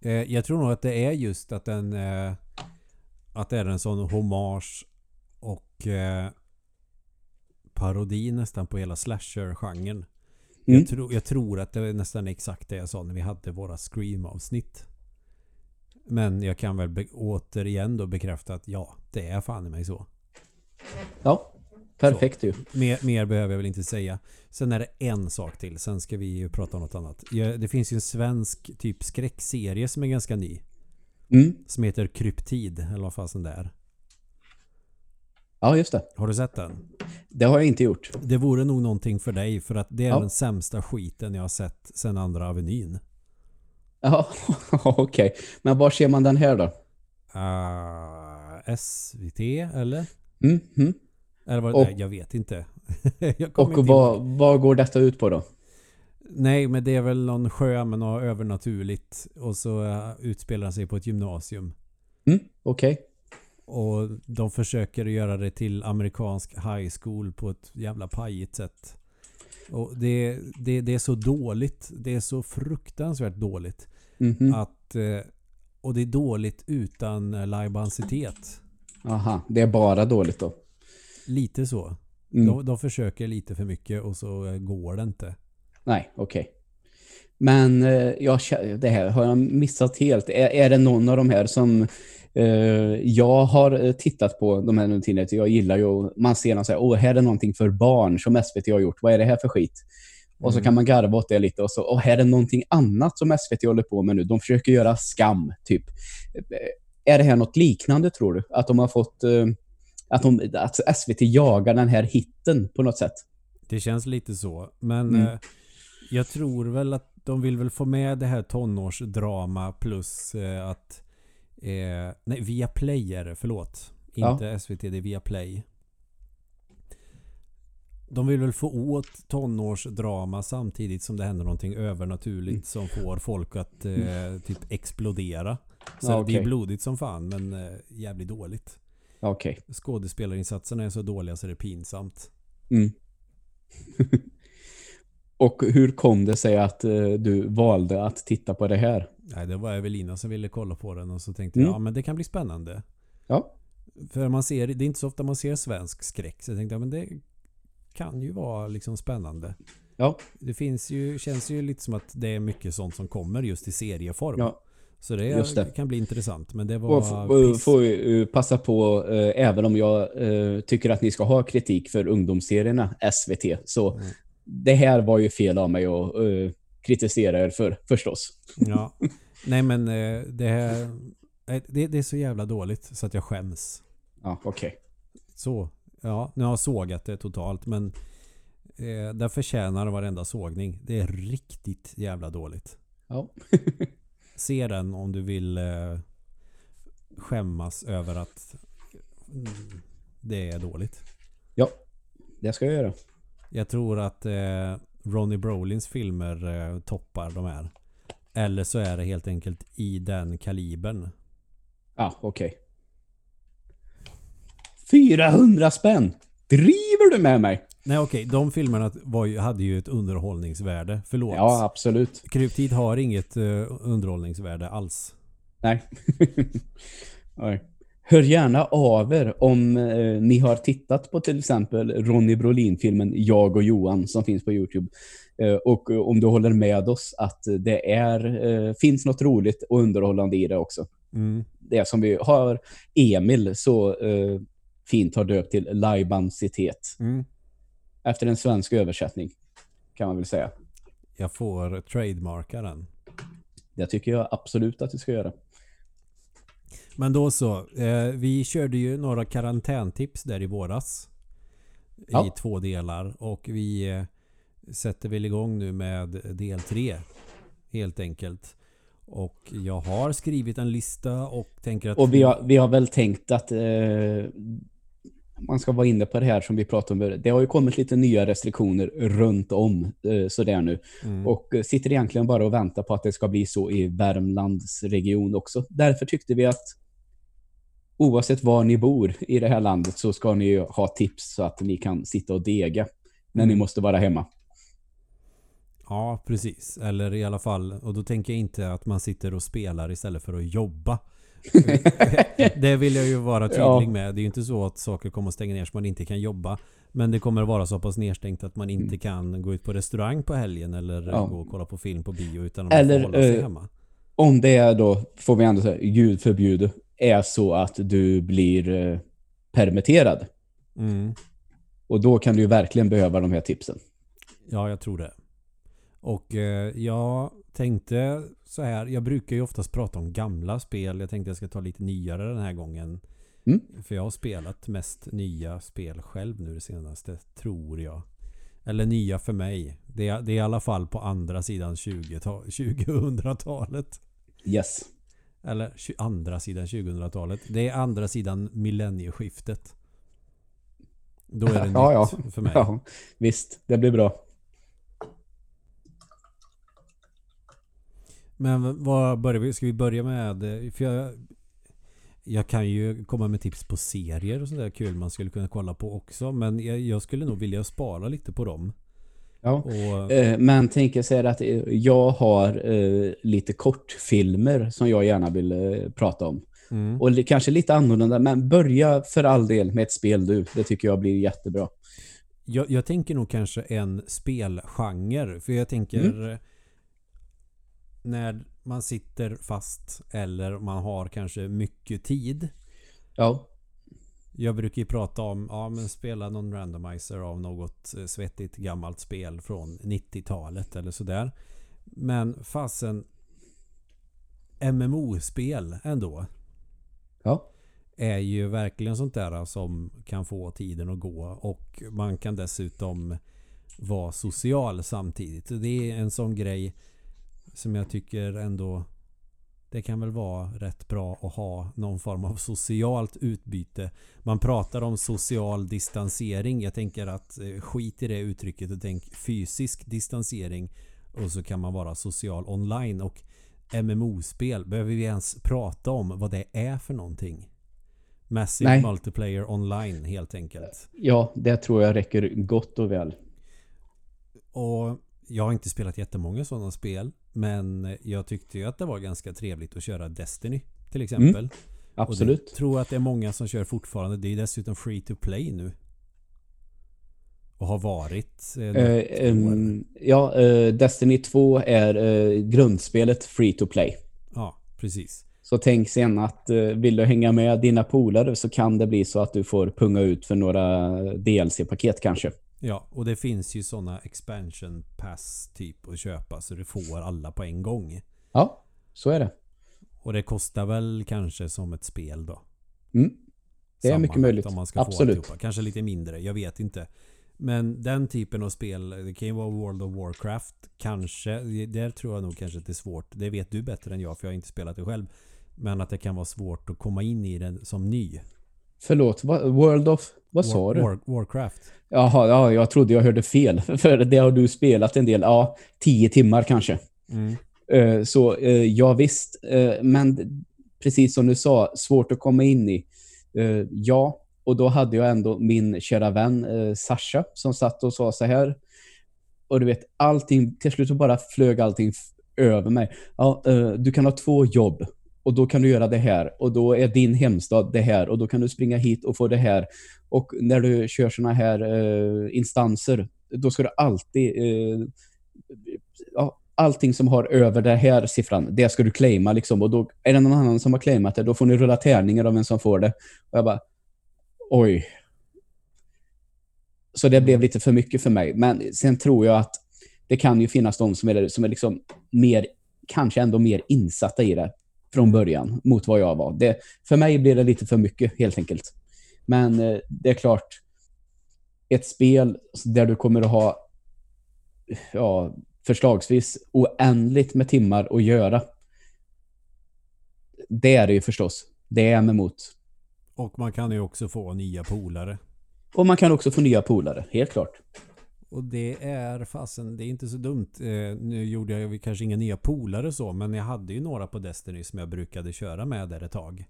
Eh, jag tror nog att det är just att den eh, att det är en sån hommage och eh, parodi nästan på hela slasher-genren. Mm. Jag, tror, jag tror att det är nästan exakt det jag sa när vi hade våra Scream-avsnitt. Men jag kan väl återigen då bekräfta att ja, det är fan i mig så. Ja, perfekt ju. Mer, mer behöver jag väl inte säga. Sen är det en sak till. Sen ska vi ju prata om något annat. Det finns ju en svensk typ skräckserie som är ganska ny. Mm. Som heter Kryptid, eller vad fasen det är. Ja, just det. Har du sett den? Det har jag inte gjort. Det vore nog någonting för dig för att det är Ja. den sämsta skiten jag har sett sen andra Avenyn. Ja, <laughs> okej. Men var ser man den här då? Uh, SVT eller? Mm, mm. Eller vad Och- Nej, jag vet inte. <laughs> jag Och inte vad, vad går detta ut på då? Nej, men det är väl någon sjö med något övernaturligt och så uh, utspelar sig på ett gymnasium. Mm, okej. Och de försöker göra det till amerikansk high school på ett jävla pajigt sätt. Och det, det, det är så dåligt. Det är så fruktansvärt dåligt. Mhm. Att, eh, och det är dåligt utan eh, lajbansitet. Aha, det är bara dåligt då. Lite så. Mm. De, de försöker lite för mycket och så eh, går det inte. Nej, okej. Men eh, jag, det här har jag missat helt. Är, är det någon av de här som eh, jag har eh, tittat på de här nu tidigare? Jag gillar ju, man ser någon så här, åh, här är någonting för barn som SVT har gjort. Vad är det här för skit? Och så Mm. kan man garva åt det lite och så, åh, här är någonting annat som SVT håller på med nu. De försöker göra skam, typ. Är det här något liknande, tror du? Att de har fått, att, de, att SVT jagar den här hitten på något sätt? Det känns lite så. Men Mm. jag tror väl att de vill väl få med det här tonårsdrama plus eh, att eh, nej, via Play är det, förlåt. Ja. Inte SVT, det är via Play. De vill väl få åt tonårsdrama samtidigt som det händer någonting övernaturligt Mm. som får folk att eh, typ explodera. Så Ja, det är blodigt som fan men eh, jävligt dåligt. Okej. Skådespelarinsatserna är så dåliga så det är pinsamt. Mm. <laughs> Och hur kom det sig att eh, du valde att titta på det här? Nej, det var Evelina som ville kolla på den och så tänkte Mm. jag ja men det kan bli spännande. Ja. För man ser, det är inte så ofta man ser svensk skräck så jag tänkte ja men det kan ju vara liksom spännande. Ja. Det finns ju, känns ju lite som att det är mycket sånt som kommer just i serieform. Ja. Så det, det. kan bli intressant. Men det var Och får ju, eh, passa på, eh, även om jag eh, tycker att ni ska ha kritik för ungdomsserierna SVT, så Mm. Det här var ju fel av mig att eh, kritisera er för, förstås. Ja. Nej men eh, det, här, eh, det, det är så jävla dåligt så att jag skäms. Ja, okej. Så. Ja, nu har jag sågat det totalt men eh, det förtjänar varenda sågning. Det är riktigt jävla dåligt. Ja. <laughs> Se den om du vill eh, skämmas över att mm, det är dåligt. ja, det ska jag göra. Jag tror att eh, Ronnie Brolins filmer eh, toppar de här. Eller så är det helt enkelt i den kalibern. Ja, okej. Okay. 400 spänn! Driver du med mig? Nej okej, okay. de filmerna ju, hade ju ett underhållningsvärde. Förlåt. Ja, absolut. Kryptid har inget uh, underhållningsvärde alls. Nej. <laughs> Hör gärna av er om eh, ni har tittat på till exempel Ronny Brolin-filmen Jag och Johan som finns på Youtube. Eh, och om du håller med oss att det är eh, finns något roligt och underhållande i det också. Mm. Det som vi har Emil så eh, fint har döpt till Laibancitet. Mm. Efter en svensk översättning kan man väl säga. Jag får trademarka den. Det tycker jag absolut att du ska göra. Men då så. Eh, vi körde ju några karantäntips där i våras. Ja. I två delar. Och vi eh, sätter väl igång nu med del tre. Helt enkelt. Och jag har skrivit en lista och tänker att... Och vi har, vi har väl tänkt att eh, man ska vara inne på det här som vi pratade om. Det har ju kommit lite nya restriktioner runt om eh, sådär nu. Mm. Och eh, sitter egentligen bara och väntar på att det ska bli så i Värmlands region också. Därför tyckte vi att oavsett var ni bor i det här landet så ska ni ha tips så att ni kan sitta och dega när mm. ni måste vara hemma. Ja, precis. Eller i alla fall, och då tänker jag inte att man sitter och spelar istället för att jobba. <laughs> det vill jag ju vara tydlig ja. med. Det är ju inte så att saker kommer att stänga ner så man inte kan jobba. Men det kommer att vara så pass nedstängt att man inte mm. kan gå ut på restaurang på helgen eller ja. gå och kolla på film på bio utan att eller, man får hålla sig uh, hemma. Om det är då, får vi ändå säga, Gud förbjude, är så att du blir uh, permitterad. Mm. Och då kan du ju verkligen behöva de här tipsen. Ja, jag tror det. Och eh, jag tänkte så här. Jag brukar ju oftast prata om gamla spel. Jag tänkte jag ska ta lite nyare den här gången. Mm. För jag har spelat mest nya spel själv nu det senaste, tror jag. Eller nya för mig. Det är, det är i alla fall på andra sidan 2000-talet. <laughs> Yes. Eller andra sidan 2000-talet. Det är andra sidan millennieskiftet. Då är det <laughs> nytt ja, ja. för mig. Ja, visst, det blir bra. Men vad börjar vi? Ska vi börja med? För jag, jag kan ju komma med tips på serier och sånt där kul man skulle kunna kolla på också. Men jag, jag skulle nog vilja spara lite på dem. Ja, och, eh, men tänker säga att jag har eh, lite kortfilmer som jag gärna vill eh, prata om. Mm. Och kanske lite annorlunda, men börja för all del med ett spel du. Det tycker jag blir jättebra. Jag, jag tänker nog kanske en spelgenre. För jag tänker mm när man sitter fast eller man har kanske mycket tid. Ja. Jag brukar ju prata om, ja men spela någon randomizer av något eh, svettigt gammalt spel från 90-talet eller sådär. Men fasen MMO-spel ändå. Ja. Är ju verkligen sånt där som kan få tiden att gå och man kan dessutom vara social samtidigt. Det är en sån grej som jag tycker ändå det kan väl vara rätt bra att ha någon form av socialt utbyte. Man pratar om social distansering. Jag tänker att eh, skit i det uttrycket och tänk fysisk distansering och så kan man vara social online och MMO-spel. Behöver vi ens prata om vad det är för någonting? Massive Nej. Multiplayer Online helt enkelt. Ja, det tror jag räcker gott och väl. Och jag har inte spelat jättemånga sådana spel. Men jag tyckte ju att det var ganska trevligt att köra Destiny till exempel. Mm, absolut. Jag tror att det är många som kör fortfarande. Det är dessutom free to play nu. Och har varit. Eh, um, ja, uh, Destiny 2 är uh, grundspelet free to play. Ja, precis. Så tänk sen att uh, vill du hänga med dina polare så kan det bli så att du får punga ut för några DLC-paket kanske. Ja, och det finns ju sådana expansion pass typ att köpa så du får alla på en gång. Ja, så är det. Och det kostar väl kanske som ett spel då. Mm. Det är mycket möjligt. Om man ska Absolut. Få kanske lite mindre, jag vet inte. Men den typen av spel, det kan ju vara World of Warcraft. Kanske, där tror jag nog kanske att det är svårt. Det vet du bättre än jag för jag har inte spelat det själv. Men att det kan vara svårt att komma in i den som ny. Förlåt, World of... Vad War, sa du? War, Warcraft. Jaha, ja, jag trodde jag hörde fel. <laughs> För det har du spelat en del. Ja, tio timmar kanske. Mm. Uh, så uh, ja visst, uh, men precis som du sa, svårt att komma in i. ja, och då hade jag ändå min kära vän Sasha som satt och sa så här. Och du vet, allting, till slut så bara flög allting över mig. Ja, du kan ha två jobb och då kan du göra det här och då är din hemstad det här och då kan du springa hit och få det här. Och när du kör såna här uh, instanser, då ska du alltid uh, ja, allting som har över den här siffran, det ska du claima liksom. Och då är det någon annan som har claimat det, då får ni rulla tärningar om vem som får det. Och jag bara, oj. Så det blev lite för mycket för mig. Men sen tror jag att det kan ju finnas de som är, som är liksom mer, kanske ändå mer insatta i det från början mot vad jag var. Det, för mig blir det lite för mycket helt enkelt. Men eh, det är klart, ett spel där du kommer att ha ja, förslagsvis oändligt med timmar att göra. Det är det ju förstås. Det är emot. Och man kan ju också få nya polare. Och man kan också få nya polare, helt klart. Och det är fasen, det är inte så dumt. Eh, nu gjorde jag kanske inga nya polare så, men jag hade ju några på Destiny som jag brukade köra med där ett tag.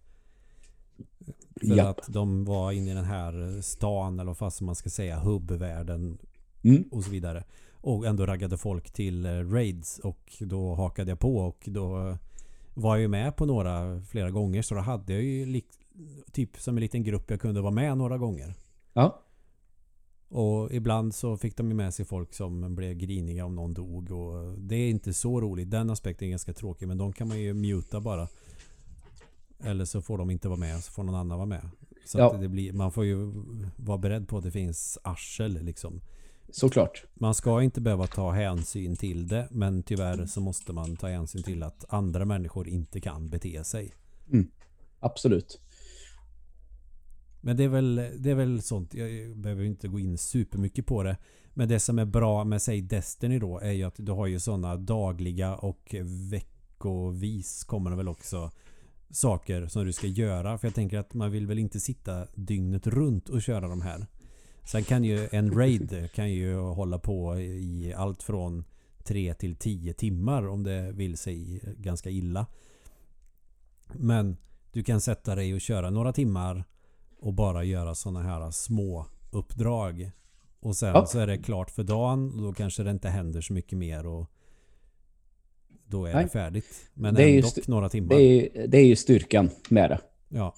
För Japp. att de var inne i den här stan, eller vad fast man ska säga, hubbvärlden mm. och så vidare. Och ändå raggade folk till eh, raids och då hakade jag på och då var jag ju med på några flera gånger så då hade jag ju typ som en liten grupp jag kunde vara med några gånger. Ja. Och ibland så fick de ju med sig folk som blev griniga om någon dog och det är inte så roligt. Den aspekten är ganska tråkig men de kan man ju muta bara. Eller så får de inte vara med så får någon annan vara med. Så ja. det blir, man får ju vara beredd på att det finns arsel liksom. Såklart. Man ska inte behöva ta hänsyn till det men tyvärr så måste man ta hänsyn till att andra människor inte kan bete sig. Mm. Absolut. Men det är, väl, det är väl sånt. Jag behöver inte gå in supermycket på det. Men det som är bra med säg Destiny då är ju att du har ju sådana dagliga och veckovis kommer det väl också saker som du ska göra. För jag tänker att man vill väl inte sitta dygnet runt och köra de här. Sen kan ju en raid kan ju hålla på i allt från 3 till 10 timmar om det vill sig ganska illa. Men du kan sätta dig och köra några timmar och bara göra sådana här små uppdrag. Och sen ja. så är det klart för dagen och då kanske det inte händer så mycket mer och då är Nej. det färdigt. Men det är ändå några timmar. Det är, det är ju styrkan med det. Ja.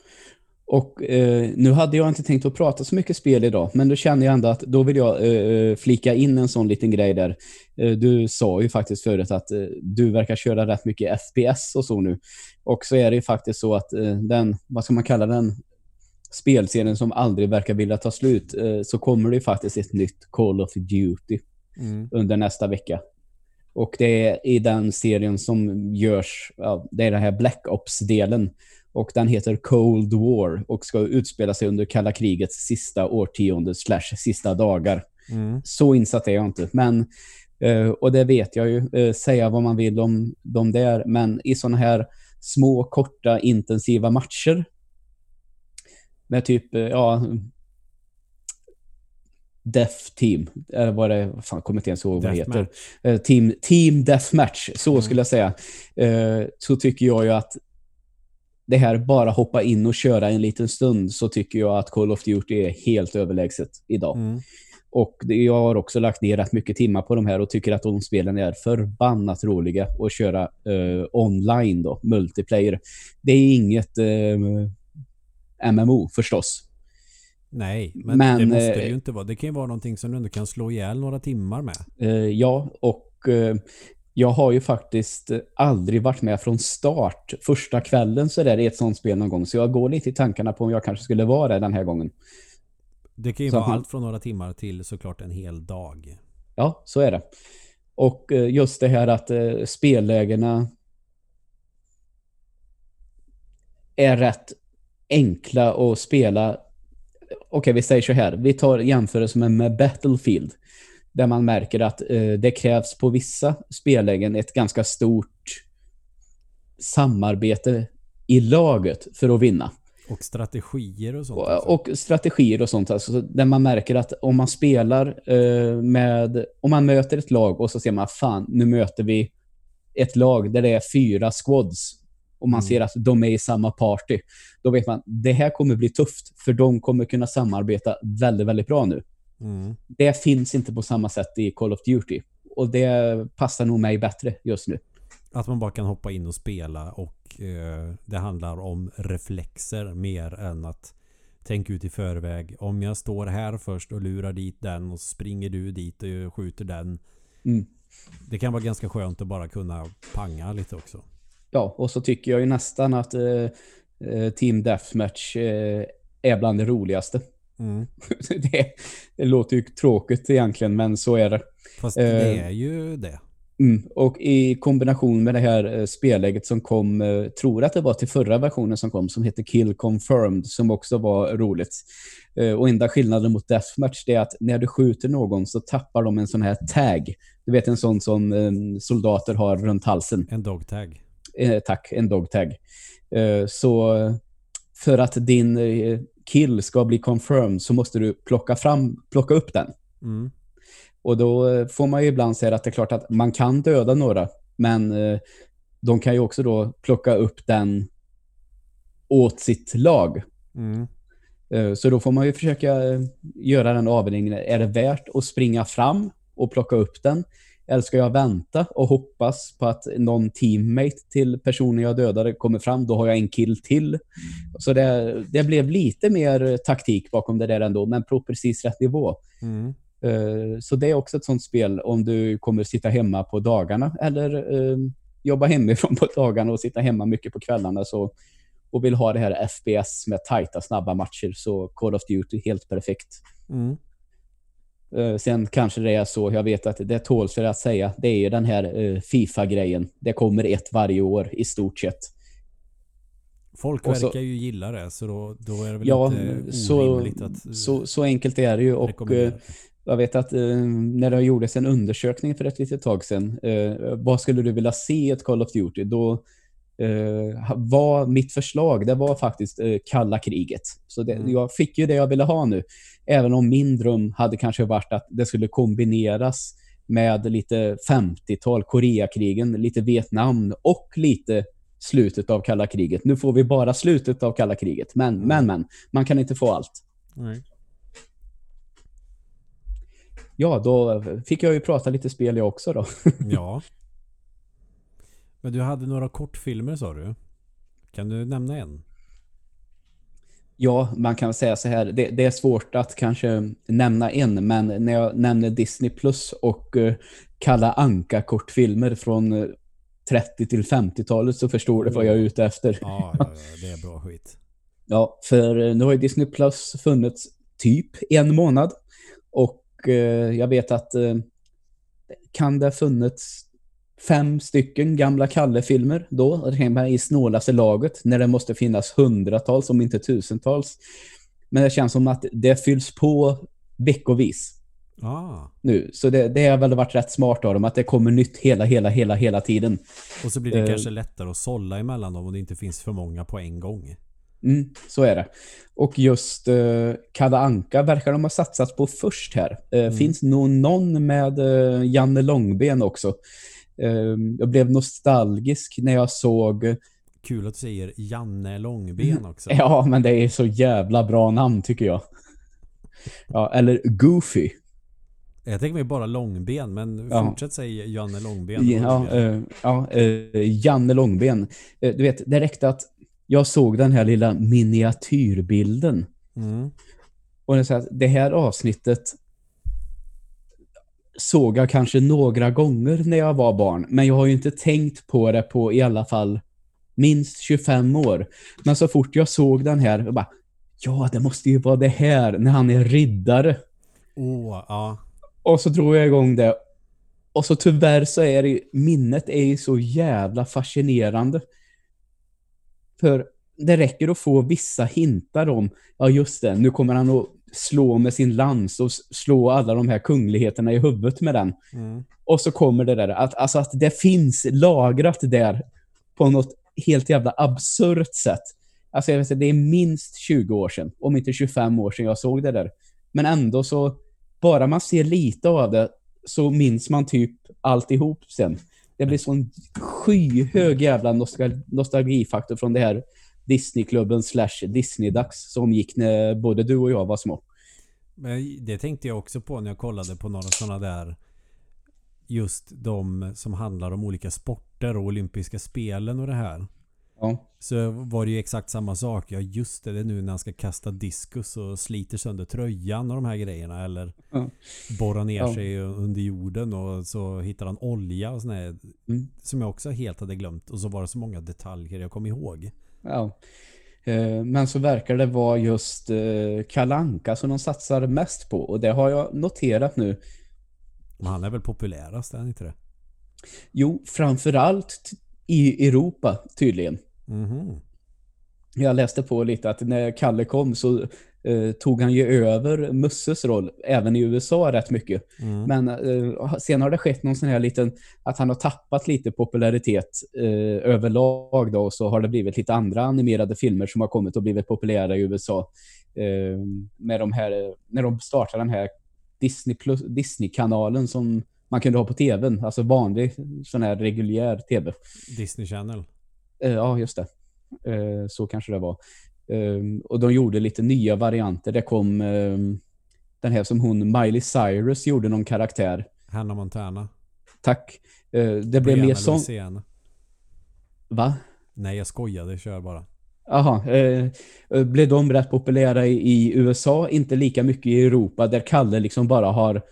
Och eh, nu hade jag inte tänkt att prata så mycket spel idag, men då känner jag ändå att då vill jag eh, flika in en sån liten grej där. Eh, du sa ju faktiskt förut att eh, du verkar köra rätt mycket FPS och så nu. Och så är det ju faktiskt så att eh, den, vad ska man kalla den, spelserien som aldrig verkar vilja ta slut, eh, så kommer det ju faktiskt ett nytt Call of Duty mm. under nästa vecka. Och det är i den serien som görs, ja, det är den här Black Ops-delen och den heter Cold War och ska utspela sig under kalla krigets sista årtionde slash sista dagar. Mm. Så insatt är jag inte. Men, uh, och det vet jag ju, uh, säga vad man vill om de där, men i sådana här små, korta, intensiva matcher med typ, uh, ja, Death Team, eller vad det fan, kommer inte ens ihåg vad det heter. team, team Deathmatch, så mm. skulle jag säga. så tycker jag ju att det här bara hoppa in och köra en liten stund så tycker jag att Call of Duty är helt överlägset idag. Mm. Och jag har också lagt ner rätt mycket timmar på de här och tycker att de spelen är förbannat roliga att köra uh, online då, multiplayer. Det är inget eh, MMO förstås. Nej, men, men, det måste det ju inte vara. Det kan ju vara någonting som du ändå kan slå ihjäl några timmar med. Uh, ja, och jag har ju faktiskt aldrig varit med från start första kvällen så där i ett sånt spel någon gång. Så jag går lite i tankarna på om jag kanske skulle vara det den här gången. Det kan ju så vara allt från några timmar till såklart en hel dag. Ja, så är det. Och eh, just det här att eh, spellägena är rätt enkla att spela. Okej, vi säger så här. Vi tar jämförelse med Battlefield där man märker att eh, det krävs på vissa spellägen ett ganska stort samarbete i laget för att vinna. Och strategier och sånt. Och, och strategier och sånt. Alltså, där man märker att om man spelar eh, med... Om man möter ett lag och så ser man fan, nu möter vi ett lag där det är fyra squads och man mm. ser att de är i samma party, då vet man det här kommer bli tufft för de kommer kunna samarbeta väldigt, väldigt bra nu. Mm. Det finns inte på samma sätt i Call of Duty och det passar nog mig bättre just nu. Att man bara kan hoppa in och spela och eh, det handlar om reflexer mer än att tänka ut i förväg. Om jag står här först och lurar dit den och springer du dit och skjuter den. Mm. Det kan vara ganska skönt att bara kunna panga lite också. Ja, och så tycker jag ju nästan att eh, eh Team Deathmatch eh, är bland det roligaste. Mm. <laughs> det, det, låter ju tråkigt egentligen, men så är det. Fast det eh, är ju det. Mm, och i kombination med det här eh, spelläget som kom, eh, tror att det var till förra versionen som kom, som heter Kill Confirmed, som också var roligt. Och enda skillnaden mot Deathmatch är att när du skjuter någon så tappar de en sån här tag. Du vet en sån som soldater har runt halsen. En dog tag. Eh, tack, en dog tag. Eh, så för att din kill ska bli confirmed så måste du plocka, fram, plocka upp den. Mm. Och då eh, får man ju ibland säga att det är klart att man kan döda några, men eh, de kan ju också då plocka upp den åt sitt lag. Mm. Eh, så då får man ju försöka göra den avvägningen. Är det värt att springa fram och plocka upp den? Eller ska jag vänta och hoppas på att någon teammate till personen jag dödade kommer fram? Då har jag en kill till. Så det, det blev lite mer taktik bakom det där ändå, men på precis rätt nivå. Mm. Eh, så det är också ett sånt spel om du kommer sitta hemma på dagarna eller uh, jobba hemifrån <laughs> på dagarna och sitta hemma mycket på kvällarna så, och vill ha det här FPS med tajta, snabba matcher så Call of Duty helt perfekt. Mm. Uh, sen kanske det är så, jag vet att det tål sig att säga, det är ju den här FIFA-grejen. Det kommer ett varje år i stort sett. Folk verkar så, ju gilla det, så då, då är det väl ja, inte så, att... Så, så enkelt är det ju. Och jag vet att eh, när det gjordes en undersökning för ett litet tag sedan, eh, vad skulle du vilja se i ett Call of Duty? Då eh, var mitt förslag, det var faktiskt eh, kalla kriget. Så det, mm. jag fick ju det jag ville ha nu. Även om min dröm hade kanske varit att det skulle kombineras med lite 50-tal, Koreakrigen, lite Vietnam och lite slutet av kalla kriget. Nu får vi bara slutet av kalla kriget. Men, mm. men, men. Man kan inte få allt. Nej ja, då fick jag ju prata lite spel jag också då. ja. <laughs> Men du hade några kortfilmer sa du? Kan du nämna en? Ja, man kan säga så här. Det, det, är svårt att kanske nämna en, men när jag nämner Disney Plus och uh, Kalla Anka kortfilmer från 30 till 50-talet så förstår du vad jag är ute efter. Ja, ja, ja, det är bra skit. ja, för uh, nu har ju Disney Plus funnits typ en månad och eh, jag vet att eh, kan det ha funnits fem stycken gamla Kalle-filmer då, i snålaste laget, när det måste finnas hundratals, om inte tusentals. Men det känns som att det fylls på veckovis. Ah. Nu. Så det, det har väl varit rätt smart av dem, att det kommer nytt hela, hela, hela, hela tiden. Och så blir det uh, kanske lättare att sålla emellan dem om det inte finns för många på en gång. Mm, så är det. Och just uh, Kalle Anka verkar de ha satsat på först här. Uh, mm. Finns nog någon med uh, Janne Långben också. Uh, jag blev nostalgisk när jag såg... Kul att du säger Janne Långben också. <laughs> Ja, men det är så jävla bra namn tycker jag. Ja, eller Goofy. Jag tänker mig bara långben, men ja. fortsätt säga Janne Långben. Ja, ja Janne Långben. du vet, det räckte att jag såg den här lilla miniatyrbilden. Mm. Och det, så att det här avsnittet såg jag kanske några gånger när jag var barn. Men jag har ju inte tänkt på det på i alla fall minst 25 år. Men så fort jag såg den här, jag bara, ja det måste ju vara det här när han är riddare. Oh, ja. Och så drog jag igång det. Och så tyvärr så är det minnet är ju så jävla fascinerande. För det räcker att få vissa hintar om, ja just det, nu kommer han att slå med sin lans och slå alla de här kungligheterna i huvudet med den. Mm. Och så kommer det där, att, alltså att det finns lagrat där på något helt jävla absurt sätt. Alltså jag vet inte, det är minst 20 år sedan, om inte 25 år sedan jag såg det där. Men ändå så, bara man ser lite av det så minns man typ alltihop sen. Det blir sån skyhög jävla nostal nostalgifaktor från det här Disneyklubben slash Disney-dags som gick när både du och jag var små. Men det tänkte jag också på när jag kollade på några sådana där just de som handlar om olika sporter och olympiska spelen och det här. Ja. Så var det ju exakt samma sak. Ja just det, det är nu när han ska kasta diskus och sliter sönder tröjan och de här grejerna. Eller ja. borra ner ja. sig under jorden och så hittar han olja och sådär. Mm. Som jag också helt hade glömt. Och så var det så många detaljer jag kom ihåg. Ja. Eh, men så verkar det vara just eh, Kalanka som de satsar mest på. Och det har jag noterat nu. Men han är väl populärast, är han inte det? Jo, framförallt i Europa tydligen. Mm. Jag läste på lite att när Kalle kom så eh, tog han ju över Musses roll även i USA rätt mycket. Mm. Men eh, sen har det skett någon sån här liten att han har tappat lite popularitet eh, överlag då och så har det blivit lite andra animerade filmer som har kommit och blivit populära i USA. Eh, med de här, när de startar den här Disney plus, Disney-kanalen som man kunde ha på tvn, alltså vanlig sån här reguljär tv. Disney Channel. Eh, ja, just det. Så kanske det var. Ehm, och de gjorde lite nya varianter. Det kom ehm, den här som hon, Miley Cyrus, gjorde någon karaktär. Hannah Montana. Tack. Eh, det blev mer som... Va? Nej, jag skojade. Kör bara. Jaha. Eh, blev de rätt populära i, i, USA? Inte lika mycket i Europa där Kalle liksom bara har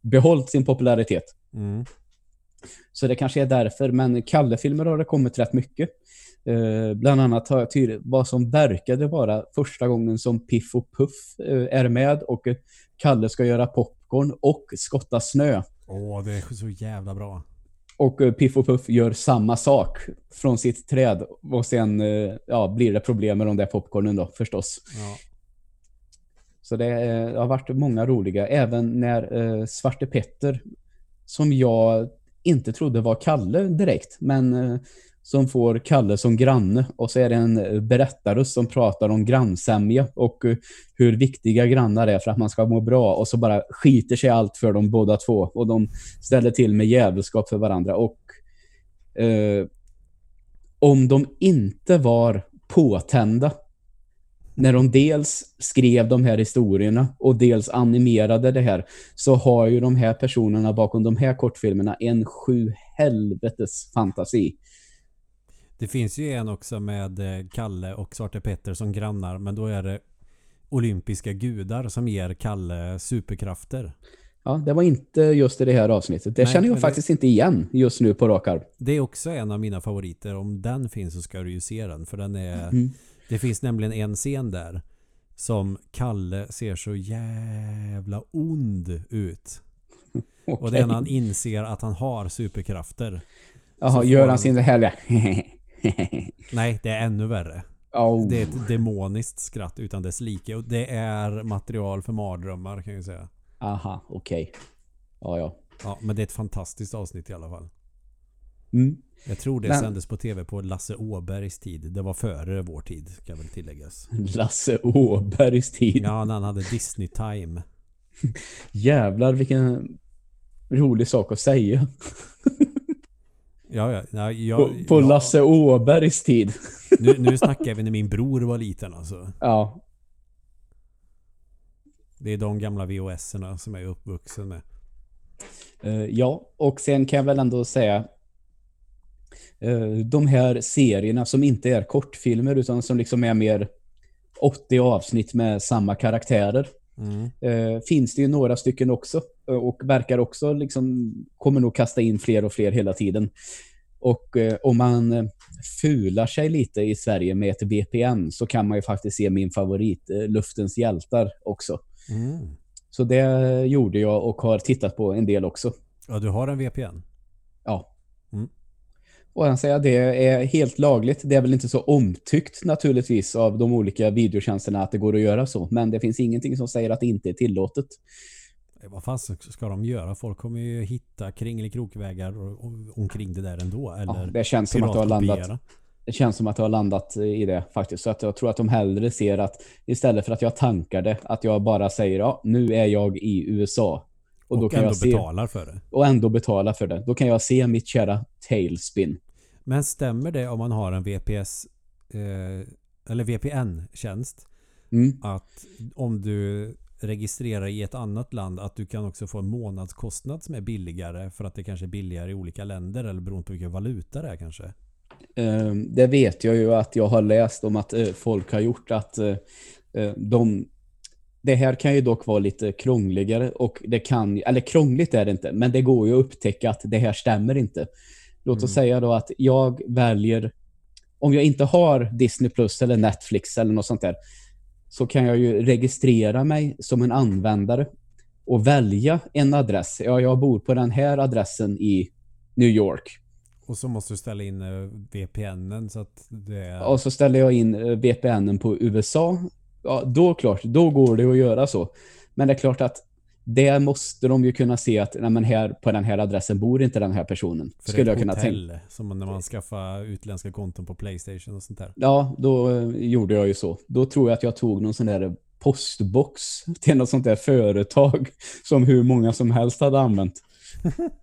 behållit sin popularitet. Mm. Så det kanske är därför. Men Kalle-filmer har det kommit rätt mycket. Eh, bland annat har jag tydligt vad som verkade vara första gången som Piff och Puff eh, är med och eh, Kalle ska göra popcorn och skotta snö. Åh, det är så jävla bra. Och eh, Piff och Puff gör samma sak från sitt träd och sen ja, blir det problem med de där popcornen då förstås. Ja. Så det, det, har varit många roliga. Även när Svarte Petter som jag inte trodde var Kalle direkt. Men som får Kalle som granne. Och så är det en eh, berättarröst berättare som pratar om grannsämja och eh, hur viktiga grannar är för att man ska må bra. Och så bara skiter sig allt för dem båda två. Och de ställer till med jävelskap för varandra. Och eh, om de inte var påtända när de dels skrev de här historierna och dels animerade det här så har ju de här personerna bakom de här kortfilmerna en sju helvetes fantasi. Det finns ju en också med eh, Kalle och Svarte Petter som grannar men då är det olympiska gudar som ger Kalle superkrafter. Ja, det var inte just i det här avsnittet. Det Nej, känner jag faktiskt det... inte igen just nu på rak arm. Det är också en av mina favoriter. Om den finns så ska du ju se den. För den är... Mm. Det finns nämligen en scen där som Kalle ser så jävla ond ut. okay. Och det är när han inser att han har superkrafter. Jaha, gör han sin härliga <laughs> <laughs> <laughs> Nej, det är ännu värre. Oh. Det är ett demoniskt skratt utan dess like. Och det är material för mardrömmar kan jag säga. Aha, okej. Okay. Ja, ja. Ja, men det är ett fantastiskt avsnitt i alla fall. Mm. Jag tror det men... sändes på tv på Lasse Åbergs tid. Det var före vår tid, kan väl tilläggas. <laughs> Lasse Åbergs tid? Ja, när han hade Disney Time. <laughs> Jävlar, vilken rolig sak att säga. Ja, ja. ja jag, på, på ja. Lasse Åbergs tid. <laughs> nu, nu snackar vi när min bror var liten alltså. Ja. Det är de gamla VHS-erna som jag är uppvuxen med. Uh, ja, och sen kan jag väl ändå säga uh, de här serierna som inte är kortfilmer utan som liksom är mer 80 avsnitt med samma karaktärer. Mm. Uh, finns det ju några stycken också och verkar också liksom kommer nog kasta in fler och fler hela tiden. Och eh, om man eh, fular sig lite i Sverige med ett VPN så kan man ju faktiskt se min favorit, eh, Luftens hjältar också. Mm. Så det gjorde jag och har tittat på en del också. Ja, du har en VPN? Ja. Mm. Och jag säger det är helt lagligt. Det är väl inte så omtyckt naturligtvis av de olika videotjänsterna att det går att göra så. Men det finns ingenting som säger att det inte är tillåtet. Vad fan ska de göra? Folk kommer ju hitta kring eller krokvägar omkring det där ändå. Eller ja, det känns som att det har landat. Det känns som att det har landat i det faktiskt. Så att jag tror att de hellre ser att istället för att jag tankar det, att jag bara säger ja, nu är jag i USA. Och, då och kan ändå jag se, betalar för det. Och ändå betala för det. Då kan jag se mitt kära Tailspin. Men stämmer det om man har en VPS eh, eller VPN-tjänst Mm. att om du registrerar i ett annat land att du kan också få en månadskostnad som är billigare för att det kanske är billigare i olika länder eller beroende på vilken valuta det är kanske? Eh, det vet jag ju att jag har läst om att eh, folk har gjort att eh, eh, de det här kan ju dock vara lite krångligare och det kan, eller krångligt är det inte, men det går ju att upptäcka att det här stämmer inte. Låt oss Mm. säga då att jag väljer, om jag inte har Disney Plus eller Netflix eller något sånt där, så kan jag ju registrera mig som en användare och välja en adress. Ja, jag bor på den här adressen i New York. Och så måste du ställa in eh, VPNen så att det är... Och så ställer jag in eh, VPNen på USA. Ja, då klart, då går det att göra så. Men det är klart att där måste de ju kunna se att nej, men här, på den här adressen bor inte den här personen. för Skulle jag kunna tänka. hotell, Som när man skaffar utländska konton på Playstation och sånt där. Ja, då eh, gjorde jag ju så. Då tror jag att jag tog någon sån där postbox till något sånt där företag <laughs> som hur många som helst hade använt. <laughs>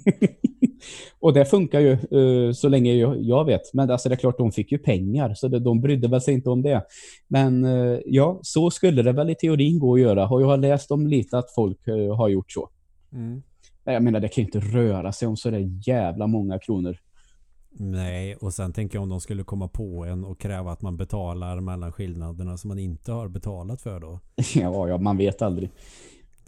<laughs> och det funkar ju eh, så länge jag, jag vet. Men alltså det är klart, de fick ju pengar så det, de brydde väl sig inte om det. Men eh, ja, så skulle det väl i teorin gå att göra. Och jag har läst om lite att folk eh, har gjort så. Mm. Jag menar, det kan ju inte röra sig om så där jävla många kronor. Nej, och sen tänker jag om de skulle komma på en och kräva att man betalar mellan skillnaderna som man inte har betalat för då. <laughs> Ja, ja, man vet aldrig.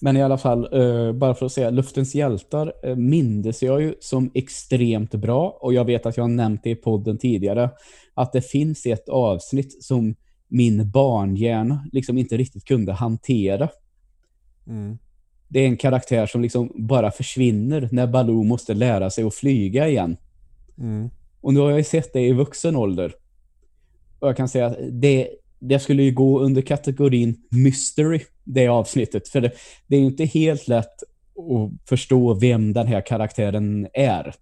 Men i alla fall, eh, bara för att säga, Luftens hjältar eh, mindes jag ju som extremt bra. Och jag vet att jag har nämnt det i podden tidigare. Att det finns ett avsnitt som min barnhjärna liksom inte riktigt kunde hantera. Mm. Det är en karaktär som liksom bara försvinner när Baloo måste lära sig att flyga igen. Mm. Och nu har jag sett det i vuxen ålder. Och jag kan säga att det, det skulle ju gå under kategorin mystery, det avsnittet. För det, det är ju inte helt lätt att förstå vem den här karaktären är.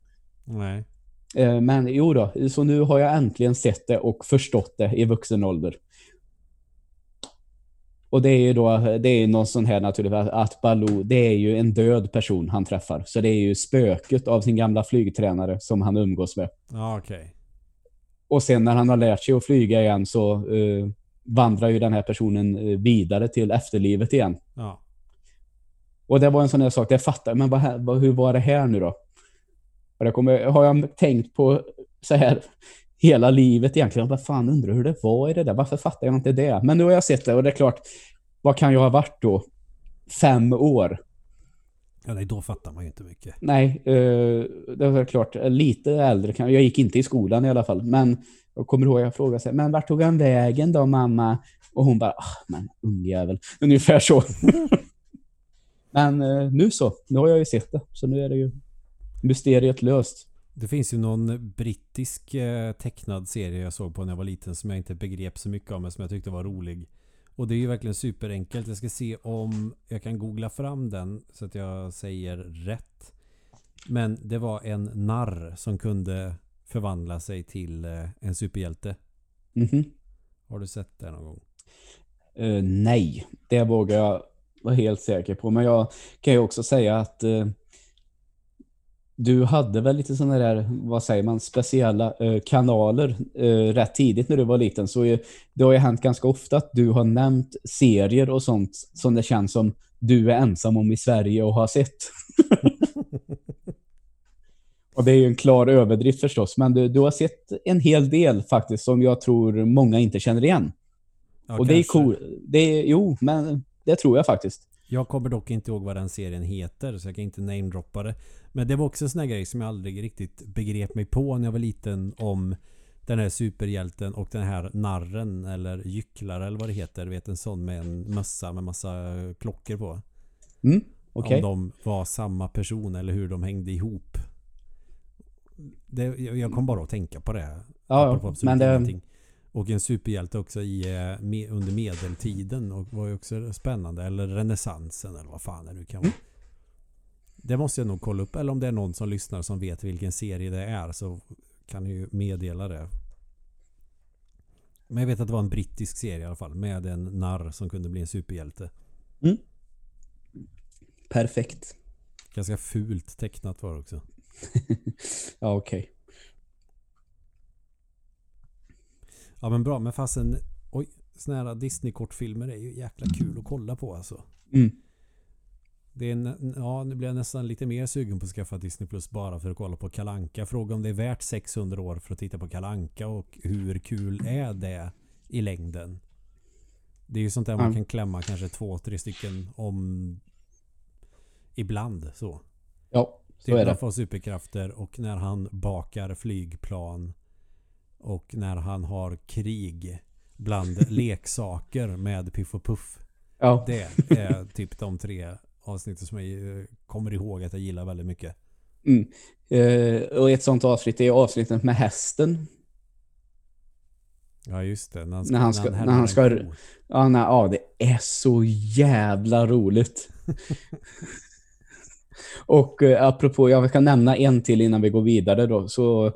Nej. Eh, Men jo då, så nu har jag äntligen sett det och förstått det i vuxen ålder. Och det är ju då, det är någon sån här naturligtvis, att Baloo, det är ju en död person han träffar. Så det är ju spöket av sin gamla flygtränare som han umgås med. Ja, okej. Och sen när han har lärt sig att flyga igen så eh, vandrar ju den här personen eh, vidare till efterlivet igen. Ja. Och det var en sån där sak, det fattar jag, men vad, vad, hur var det här nu då? Och det kommer, har jag tänkt på så här hela livet egentligen. Vad fan undrar hur det var i det där? Varför fattar jag inte det? Men nu har jag sett det och det är klart, vad kan jag ha varit då? Fem år? Ja, nej, då fattar man ju inte mycket. Nej, eh, det var klart, lite äldre. kan- Jag gick inte i skolan i alla fall. Men jag kommer ihåg att jag frågade sig, men vart tog han vägen då mamma? Och hon bara, ah, men ungjävel. <laughs> Ungefär så. <laughs> men eh, nu så, nu har jag ju sett det. Så nu är det ju mysteriet löst. Det finns ju någon brittisk eh, tecknad serie jag såg på när jag var liten som jag inte begrep så mycket av men som jag tyckte var rolig. Och det är ju verkligen superenkelt. Jag ska se om jag kan googla fram den så att jag säger rätt. Men det var en narr som kunde förvandla sig till eh, en superhjälte. Mhm. Har du sett det någon gång? Eh, nej, det vågar jag vara helt säker på. Men jag kan ju också säga att eh, du hade väl lite sådana där, vad säger man, speciella eh, kanaler rätt tidigt när du var liten. Så eh, det har ju hänt ganska ofta att du har nämnt serier och sånt som det känns som du är ensam om i Sverige och har sett. <laughs> och det är ju en klar överdrift förstås, men du, du har sett en hel del faktiskt som jag tror många inte känner igen. Ja, och det är kanske. cool. Det är, jo, men det tror jag faktiskt. Jag kommer dock inte ihåg vad den serien heter så jag kan inte namedroppa det. Men det var också en sån här grej som jag aldrig riktigt begrep mig på när jag var liten om den här superhjälten och den här narren eller gycklare eller vad det heter. Du vet en sån med en mössa med massa klockor på. Mm, okej. Om de var samma person eller hur de hängde ihop. Det, jag kom bara att tänka på det. Ja, men det. Och en superhjälte också i, eh, under medeltiden och var ju också spännande. Eller renässansen eller vad fan det nu kan vara. Det måste jag nog kolla upp. Eller om det är någon som lyssnar som vet vilken serie det är så kan ni ju meddela det. Men jag vet att det var en brittisk serie i alla fall. Med en narr som kunde bli en superhjälte. Perfekt. Ganska fult tecknat var det också. <laughs> ja, okej. Okay. Ja men bra, men fasen Oj, såna här Disney-kortfilmer är ju jäkla kul att kolla på alltså. Mm. Det är ja, nu blir jag nästan lite mer sugen på att skaffa Disney Plus bara för att kolla på Kalanka. Fråga om det är värt 600 år för att titta på Kalanka och hur kul är det i längden? Det är ju sånt där man kan klämma kanske två, tre stycken om ibland så. Ja, så är det. får superkrafter och när han bakar flygplan och när han har krig bland <laughs> leksaker med Piff och Puff. Ja. Det är typ de tre avsnitten som jag eh, kommer ihåg att jag gillar väldigt mycket. Mm. Uh, och ett sånt avsnitt är avsnittet med hästen. Ja just det. När han ska... När han ska, när han ska ja, nej, ja, det är så jävla roligt. <laughs> och uh, apropå, jag kan nämna en till innan vi går vidare då. Så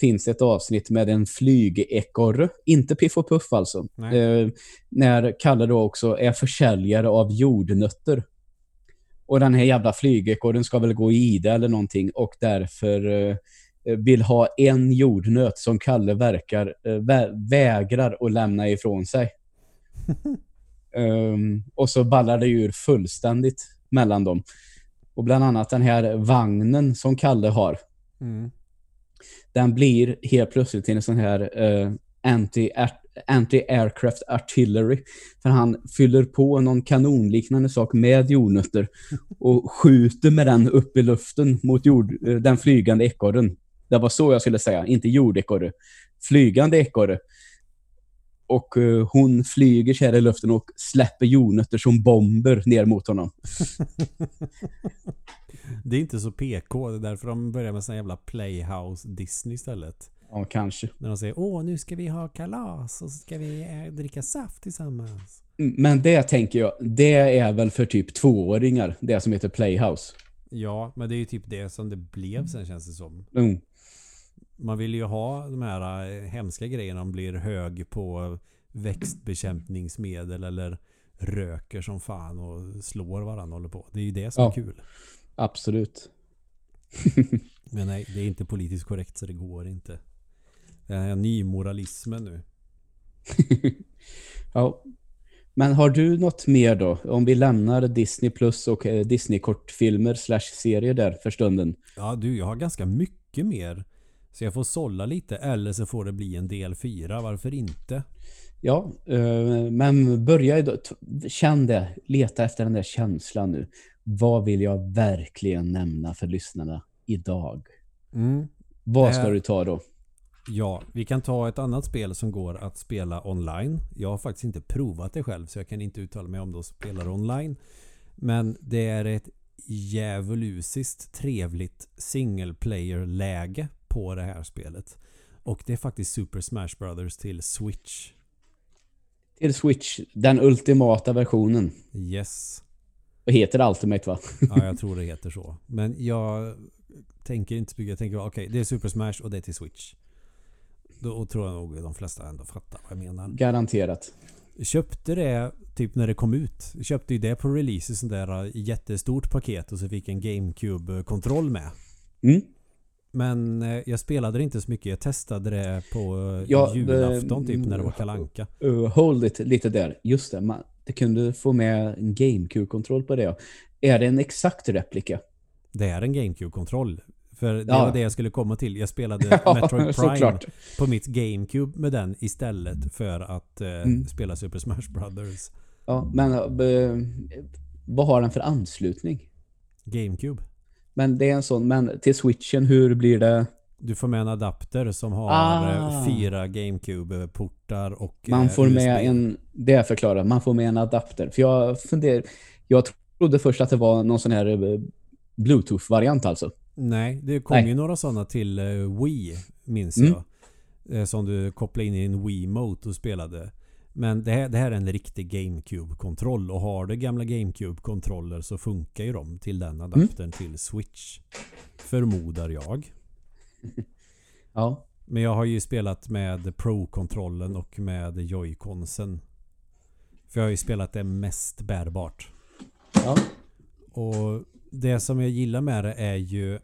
finns ett avsnitt med en flygekorre. Inte Piff och Puff alltså. Eh, när Kalle då också är försäljare av jordnötter. Och den här jävla flygekorren ska väl gå i ide eller någonting och därför eh, vill ha en jordnöt som Kalle verkar eh, vä vägrar att lämna ifrån sig. um, <laughs> och så ballar det ur fullständigt mellan dem. Och bland annat den här vagnen som Kalle har. Mm den blir helt plötsligt en sån här uh, anti-aircraft artillery. För han fyller på någon kanonliknande sak med jordnötter <laughs> och skjuter med den upp i luften mot jord, uh, den flygande ekorren. Det var så jag skulle säga, inte jordekorre. Flygande ekorre. Och uh, hon flyger så här i luften och släpper jordnötter som bomber ner mot honom. <laughs> Det är inte så PK. Det är därför de börjar med sån jävla Playhouse Disney istället. Ja, kanske. När de säger åh nu ska vi ha kalas och så ska vi eh, dricka saft tillsammans. Mm, men det tänker jag, det är väl för typ tvååringar, det som heter Playhouse. Ja, men det är ju typ det som det blev sen känns det som. Mm. Man vill ju ha de här eh, hemska grejerna. De blir hög på växtbekämpningsmedel eller röker som fan och slår varandra håller på. Det är ju det som ja. är kul. Absolut. <laughs> <laughs> Men nej, det är inte politiskt korrekt så det går inte. Det är nymoralismen nu. <laughs> ja. Men har du något mer då? Om vi lämnar Disney Plus och eh, Disney-kortfilmer slash serier där för stunden. Ja du, jag har ganska mycket mer. Så jag får sålla lite eller så får det bli en del fyra. Varför inte? Ja, eh, men börja då. Känn det. Leta efter den där känslan nu vad vill jag verkligen nämna för lyssnarna idag? Mm. Vad ska du ta då? Ja, vi kan ta ett annat spel som går att spela online. Jag har faktiskt inte provat det själv så jag kan inte uttala mig om de spelar online. Men det är ett djävulusiskt trevligt single player-läge på det här spelet. Och det är faktiskt Super Smash Brothers till Switch. Till Switch, den ultimata versionen. Yes. Vad heter Ultimate va? ja, jag <laughs> tror det heter så. Men jag tänker inte bygga. Jag tänker okej, okay, det är Super Smash och det är till Switch. Då tror jag nog de flesta ändå fattar vad jag menar. Garanterat. Köpte det typ när det kom ut. Köpte ju det på release i sånt där jättestort paket och så fick en GameCube-kontroll med. Mm. Men eh, jag spelade det inte så mycket. Jag testade det på eh, ja, julafton typ när det var kalanka. Uh, hold it lite där. Just det, man, det kunde få med en GameCube-kontroll på det. Är det en exakt replika? Det är en GameCube-kontroll. För det ja. var det jag skulle komma till. Jag spelade <laughs> ja, Metroid <laughs> Prime på mitt GameCube med den istället för att eh, mm. spela Super Smash Brothers. Ja, men vad har den för anslutning? GameCube. Men det är en sån, men till switchen, hur blir det? Du får med en adapter som har eh, ah. fyra GameCube-portar och Man eh, får USB. med en, det jag förklarar, man får med en adapter. För jag funderar, jag trodde först att det var någon sån här eh, Bluetooth-variant alltså. Nej, det kom Nej. ju några sådana till Wii, minns mm. jag. Som du kopplade in i en Wii-mote och spelade. Men det här, det här är en riktig GameCube-kontroll och har du gamla GameCube-kontroller så funkar ju de till den adaptern mm. till Switch. Förmodar jag. <laughs> ja. Men jag har ju spelat med Pro-kontrollen och med Joy-Consen. För jag har ju spelat det mest bärbart. Ja. Och det som jag gillar med det är ju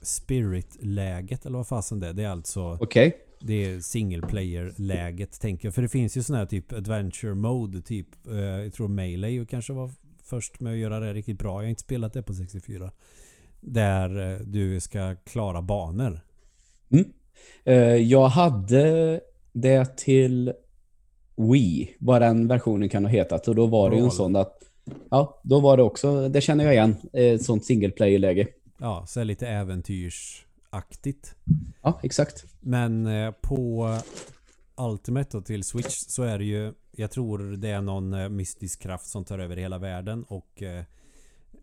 Spirit-läget eller vad fasen det är. Det är alltså Okej. Det är single player-läget tänker jag. För det finns ju sån här typ adventure mode. Typ, eh, jag tror Melee kanske var först med att göra det riktigt bra. Jag har inte spelat det på 64. Där eh, du ska klara banor. Mm. Eh, jag hade det till Wii, vad den versionen kan ha hetat. Och då var det ju en sån att Ja, då var det också, det känner jag igen, ett sånt single player-läge. Ja, så är lite äventyrsaktigt. Ja, exakt. Men eh, på Ultimate och till Switch så är det ju Jag tror det är någon eh, mystisk kraft som tar över hela världen och eh,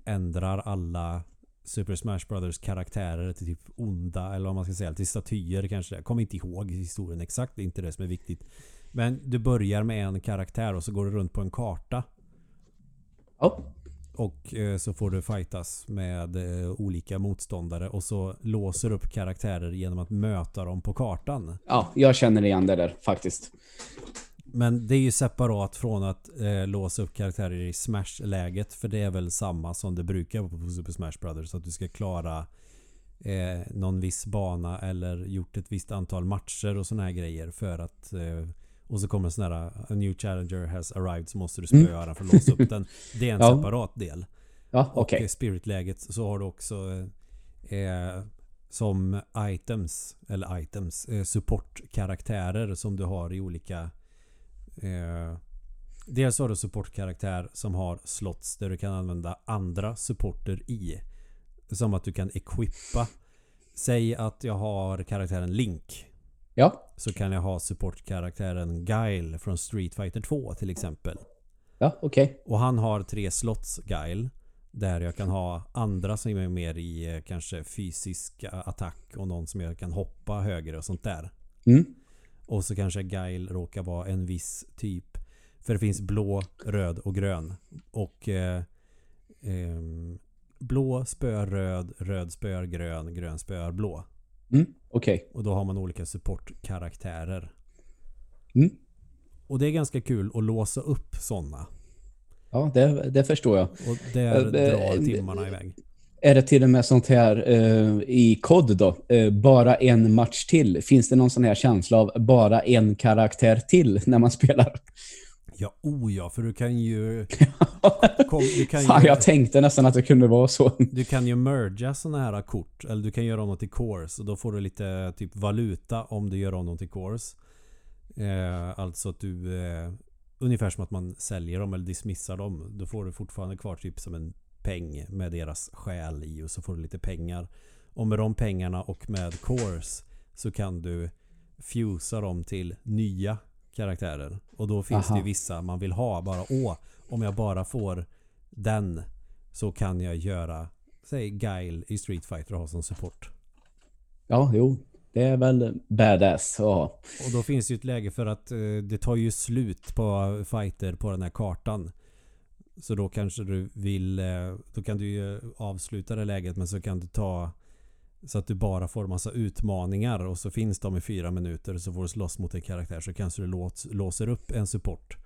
ändrar alla Super Smash Brothers karaktärer till typ onda eller vad man ska säga till statyer kanske. Jag kommer inte ihåg historien exakt, det är inte det som är viktigt. Men du börjar med en karaktär och så går du runt på en karta. Ja. Och eh, så får du fightas med eh, olika motståndare och så låser upp karaktärer genom att möta dem på kartan. Ja, jag känner igen det där faktiskt. Men det är ju separat från att eh, låsa upp karaktärer i Smash-läget. För det är väl samma som det brukar vara på Super Smash Brothers. Att du ska klara eh, någon viss bana eller gjort ett visst antal matcher och såna här grejer. För att eh, och så kommer en sån här A new challenger has arrived så måste du spöa mm. den för att låsa upp den. <laughs> Det är en ja. separat del. Ja. Okay. Och spiritläget så har du också eh, som items eller items eh, supportkaraktärer som du har i olika eh, Dels har du supportkaraktär som har slots där du kan använda andra supporter i. Som att du kan equippa Säg att jag har karaktären Link Ja. Så kan jag ha supportkaraktären Guile från Street Fighter 2 till exempel. Ja, okej. Okay. Och han har tre slots Guile. Där jag kan ha andra som är mer i eh, kanske fysisk attack och någon som jag kan hoppa högre och sånt där. Mm. Och så kanske Guile råkar vara en viss typ. För det finns blå, röd och grön. Och eh, eh, blå spöar röd, röd spöar grön, grön spöar blå. Mm, Okej. Okay. Och då har man olika supportkaraktärer. Mm. Och det är ganska kul att låsa upp sådana. Ja, det, det förstår jag. Och där äh, drar timmarna iväg. Är det till och med sånt här uh, i kod då? Uh, bara en match till? Finns det någon sån här känsla av bara en karaktär till när man spelar? Ja, oh ja, för du kan ju... <laughs> kom, du kan Fan, ju jag tänkte nästan att det kunde vara så. Du kan ju merga sådana här kort. Eller du kan göra om dem till cores. Och då får du lite typ valuta om du gör om dem till cores. Eh, alltså att du... Eh, ungefär som att man säljer dem eller dismissar dem. Då får du fortfarande kvar typ som en peng med deras själ i. Och så får du lite pengar. Och med de pengarna och med cores så kan du fusa dem till nya karaktärer. Och då finns Aha. det ju vissa man vill ha. Bara åh, om jag bara får den så kan jag göra säg Guile i Street Fighter och ha som support. Ja, jo. Det är väl badass ja. Och då finns det ju ett läge för att eh, det tar ju slut på fighter på den här kartan. Så då kanske du vill... Eh, då kan du ju avsluta det läget men så kan du ta så att du bara får massa utmaningar och så finns de i fyra minuter så får du slåss mot en karaktär så kanske du lås, låser upp en support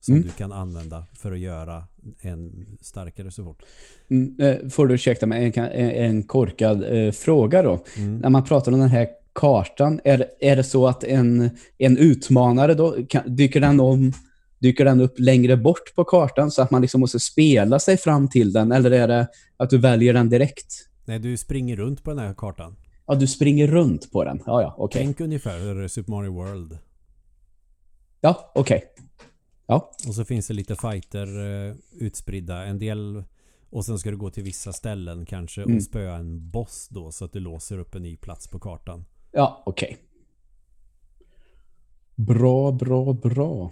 som mm. du kan använda för att göra en starkare support. Mm, eh, får du ursäkta mig en, en korkad eh, fråga då. Mm. När man pratar om den här kartan, är, är det så att en, en utmanare då, kan, dyker den om Dyker den upp längre bort på kartan så att man liksom måste spela sig fram till den? Eller är det att du väljer den direkt? Nej, du springer runt på den här kartan. Ja, du springer runt på den. Ja, ja, okej. Okay. Tänk ungefär Super Mario World. Ja, okej. Okay. Ja. Och så finns det lite fighter uh, utspridda. En del... Och sen ska du gå till vissa ställen kanske och mm. spöa en boss då så att du låser upp en ny plats på kartan. Ja, okej. Okay. Bra, bra, bra.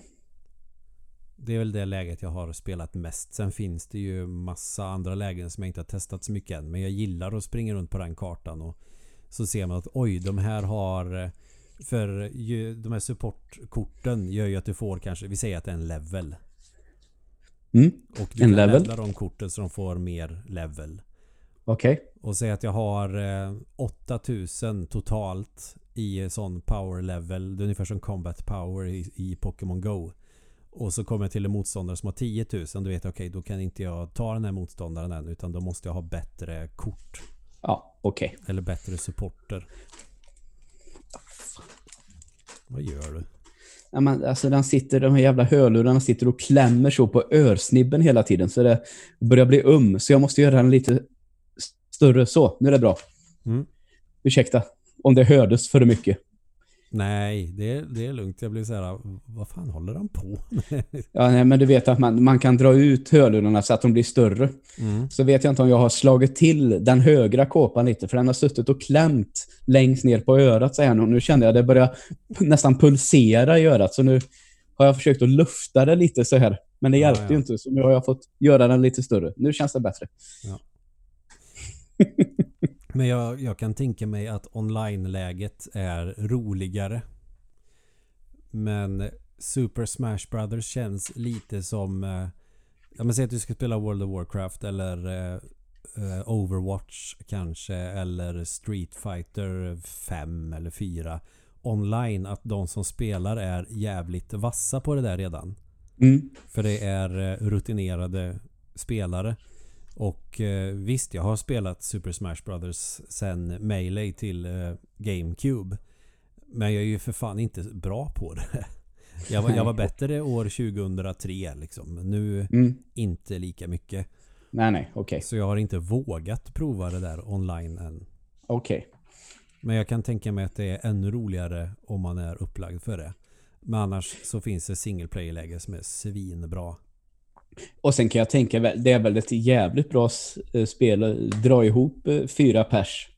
Det är väl det läget jag har spelat mest. Sen finns det ju massa andra lägen som jag inte har testat så mycket än. Men jag gillar att springa runt på den kartan och så ser man att oj, de här har... För ju, de här supportkorten gör ju att du får kanske, vi säger att det är en level. Mm. Och du en kan level. levla de korten så de får mer level. Okej. Okay. Och säg att jag har eh, 8000 totalt i sån power level. Det är ungefär som combat power i, i Pokémon Go. Och så kommer jag till en motståndare som har 10 000. Då vet jag okej, okay, då kan inte jag ta den här motståndaren än. Utan då måste jag ha bättre kort. Ja, okej. Okay. Eller bättre supporter. Vad gör du? Ja, men, alltså, den sitter, de här jävla hörlurarna sitter och klämmer så på örsnibben hela tiden. Så det börjar bli um. Så jag måste göra den lite större. Så, nu är det bra. Mm. Ursäkta om det hördes för mycket. Nej, det, det är lugnt. Jag blir så här, vad fan håller han på Ja, nej, men du vet att man, man kan dra ut hörlurarna så att de blir större. Mm. Så vet jag inte om jag har slagit till den högra kåpan lite, för den har suttit och klämt längst ner på örat så här, och nu kände jag att det börjar nästan pulsera i örat. Så nu har jag försökt att lufta det lite så här. Men det hjälpte ja, ja. ju inte, så nu har jag fått göra den lite större. Nu känns det bättre. Ja. <laughs> Men jag, jag kan tänka mig att online-läget är roligare. Men Super Smash Brothers känns lite som... Eh, ja men säg att du ska spela World of Warcraft eller eh, eh Overwatch kanske eller Street Fighter 5 eller 4 online att de som spelar är jävligt vassa på det där redan. Mm. För det är eh, rutinerade spelare. Och eh, visst, jag har spelat Super Smash Brothers sen Melee till eh, GameCube. Men jag är ju för fan inte bra på det. <laughs> Jag var, jag var bättre år 2003 liksom. Nu mm. inte lika mycket. Nej, nej, okej. Okay. Så jag har inte vågat prova det där online än. Okej. Okay. Men jag kan tänka mig att det är ännu roligare om man är upplagd för det. Men annars så finns det single player-läge som är svinbra. Och sen kan jag tänka, det är väl ett jävligt bra eh, spel att dra ihop eh, fyra pers.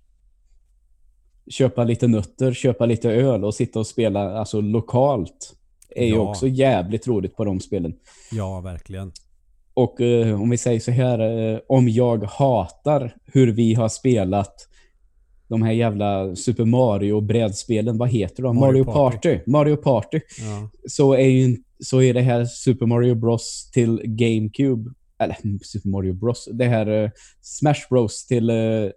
Köpa lite nötter, köpa lite öl och sitta och spela alltså lokalt. är ja. ju också jävligt roligt på de spelen. Ja, verkligen. Och eh, om vi säger så här, eh, om jag hatar hur vi har spelat de här jävla Super Mario-brädspelen, vad heter de? Mario, Mario Party. Party. Mario Party. Ja. Så är ju så är det här Super Mario Bros till GameCube eller <laughs> Super Mario Bros. Det här uh, Smash Bros till uh,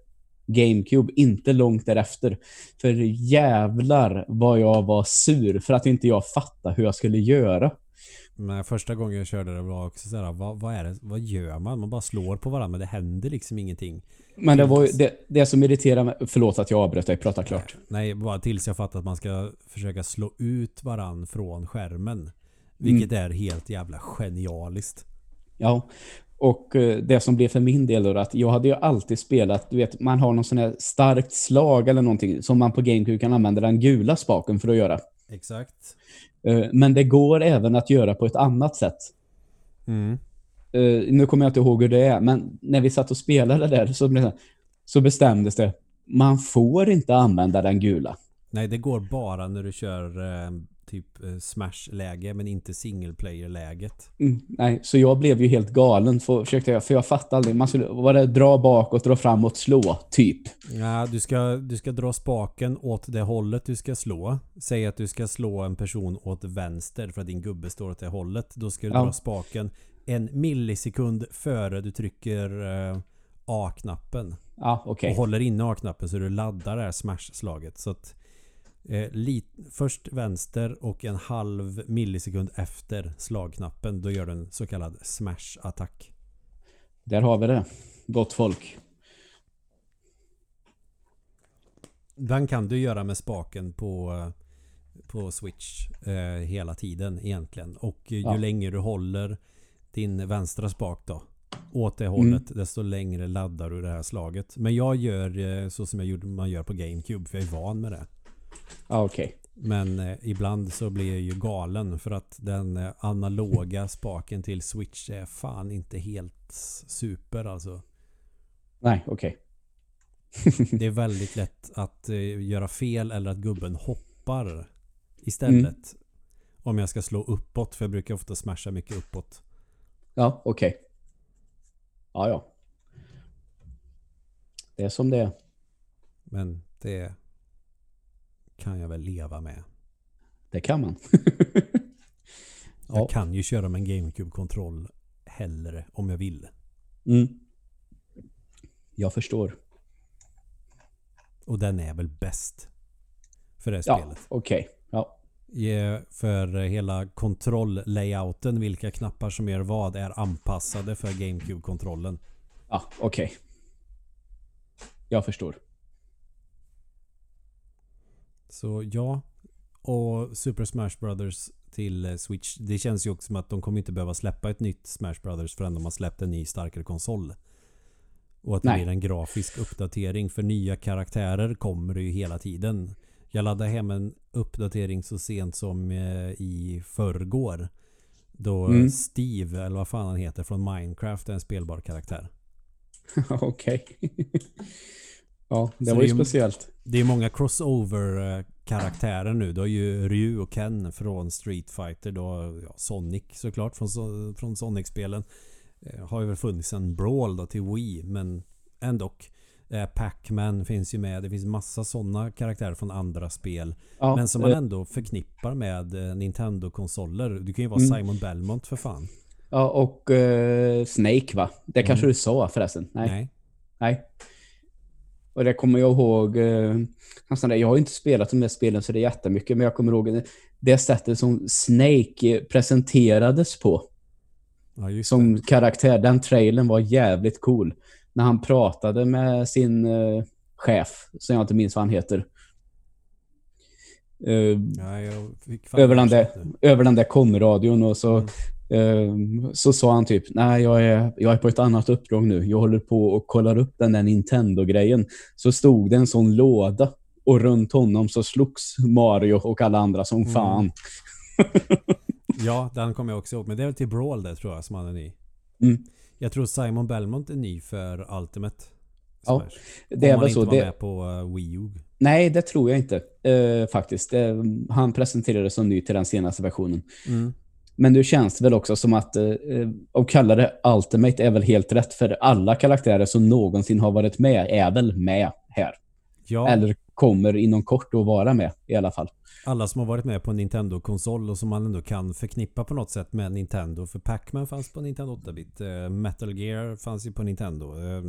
GameCube inte långt därefter. För jävlar vad jag var sur för att inte jag fattade hur jag skulle göra. Men första gången jag körde det var också såhär, vad, vad är det, vad gör man? Man bara slår på varandra men det händer liksom ingenting. Men det var ju det, det som irriterar mig, förlåt att jag avbröt dig, prata klart. Nej, bara tills jag fattat att man ska försöka slå ut varandra från skärmen. Vilket mm. är helt jävla genialiskt. Ja, och eh, det som blev för min del då att jag hade ju alltid spelat, du vet, man har någon sån här starkt slag eller någonting som man på GameCube kan använda den gula spaken för att göra. Exakt. Eh, men det går även att göra på ett annat sätt. Mm. Uh, nu kommer jag inte ihåg hur det är, men när vi satt och spelade där så, så bestämdes det man får inte använda den gula. Nej, det går bara när du kör typ uh, Smash-läge, men inte single player-läget. Mm, nej, så jag blev ju helt galen, för, försökte jag, för jag fattade aldrig. Man skulle var det dra bakåt, dra framåt, slå, typ. Ja, du ska, du ska dra spaken åt det hållet du ska slå. Säg att du ska slå en person åt vänster för att din gubbe står åt det hållet. Då ska du ja. dra spaken en millisekund före du trycker uh, A-knappen. Ja, okej. Okay. Och håller inne A-knappen så du laddar det här smash-slaget. Så att eh, först vänster och en halv millisekund efter slagknappen då gör du en så kallad smash-attack. Där har vi det. Gott folk. Den kan du göra med spaken på, på Switch eh, hela tiden egentligen. Och ju ja. längre du håller din vänstra spak då. Åt det hållet, mm. desto längre laddar du det här slaget. Men jag gör eh, så som jag gjorde, man gör på GameCube, för jag är van med det. Ah. Okay. Men eh, ibland så blir jag ju galen för att den eh, analoga spaken till Switch är fan inte helt super alltså. Nej, okej. Okay. <laughs> det är väldigt lätt att eh, göra fel eller att gubben hoppar istället. Mm. Om jag ska slå uppåt, för jag brukar ofta smasha mycket uppåt. Ja, okej. Okay. Ja, ja. Det är som det är. Men det kan jag väl leva med. Det kan man. jag ja. kan ju köra med en GameCube-kontroll hellre om jag vill. Mm. Jag förstår. Och den är väl bäst för det ja, spelet. okej. Okay. Ja. för hela kontroll-layouten, vilka knappar som gör vad, är anpassade för GameCube-kontrollen. Ja, okej. Okay. Jag förstår. Så ja. Och Super Smash Brothers till eh, Switch. Det känns ju också som att de kommer inte behöva släppa ett nytt Smash Brothers förrän de har släppt en ny starkare konsol. Och att det Nej. blir en grafisk uppdatering. För nya karaktärer kommer det ju hela tiden. Jag laddade hem en uppdatering så sent som eh, i förrgår. Då mm. Steve, eller vad fan han heter, från Minecraft är en spelbar karaktär. <laughs> Okej. Ja, det så var ju det speciellt. Det är många crossover-karaktärer nu. Du har ju Ryu och Ken från Street Fighter. Då ja, Sonic såklart från, från Sonic-spelen. Eh, har ju väl funnits en Brawl då till Wii, men ändå. Eh, Pac-Man finns ju med. Det finns massa sådana karaktärer från andra spel. Ja, men som man ändå förknippar med eh, Nintendo-konsoler. Du kan ju vara mm. Simon Belmont för fan. Ja, och uh, Snake va? Det mm. kanske du sa förresten? Nej. Nej. Nej. Och det kommer jag ihåg. Uh, jag har inte spelat de här spelen så det är jättemycket. Men jag kommer ihåg det sättet som Snake presenterades på. Ja, som det. karaktär. Den trailern var jävligt cool när han pratade med sin uh, chef, som jag inte minns vad han heter. Uh, ja, över, den där, över den där komradion och så, mm. Uh, så sa han typ nej jag är, jag är på ett annat uppdrag nu. Jag håller på och kollar upp den där Nintendo-grejen. Så stod det en sån låda och runt honom så slogs Mario och alla andra som mm. fan. <laughs> ja, den kommer jag också ihåg. Men det är väl till Brawl det tror jag som han är ny. Mm. Jag tror Simon Belmont är ny för Ultimate. Ja, det är väl så. Om han inte var med på uh, Wii U. Nej, det tror jag inte uh, faktiskt. Uh, han presenterades som ny till den senaste versionen. Mm. Men det känns väl också som att uh, att kalla det Ultimate är väl helt rätt för alla karaktärer som någonsin har varit med är väl med här. Ja. Eller kommer inom kort att vara med i alla fall alla som har varit med på en Nintendo-konsol och som man ändå kan förknippa på något sätt med Nintendo. För Pac-Man fanns på Nintendo 8-bit. Eh, Metal Gear fanns ju på Nintendo. Eh,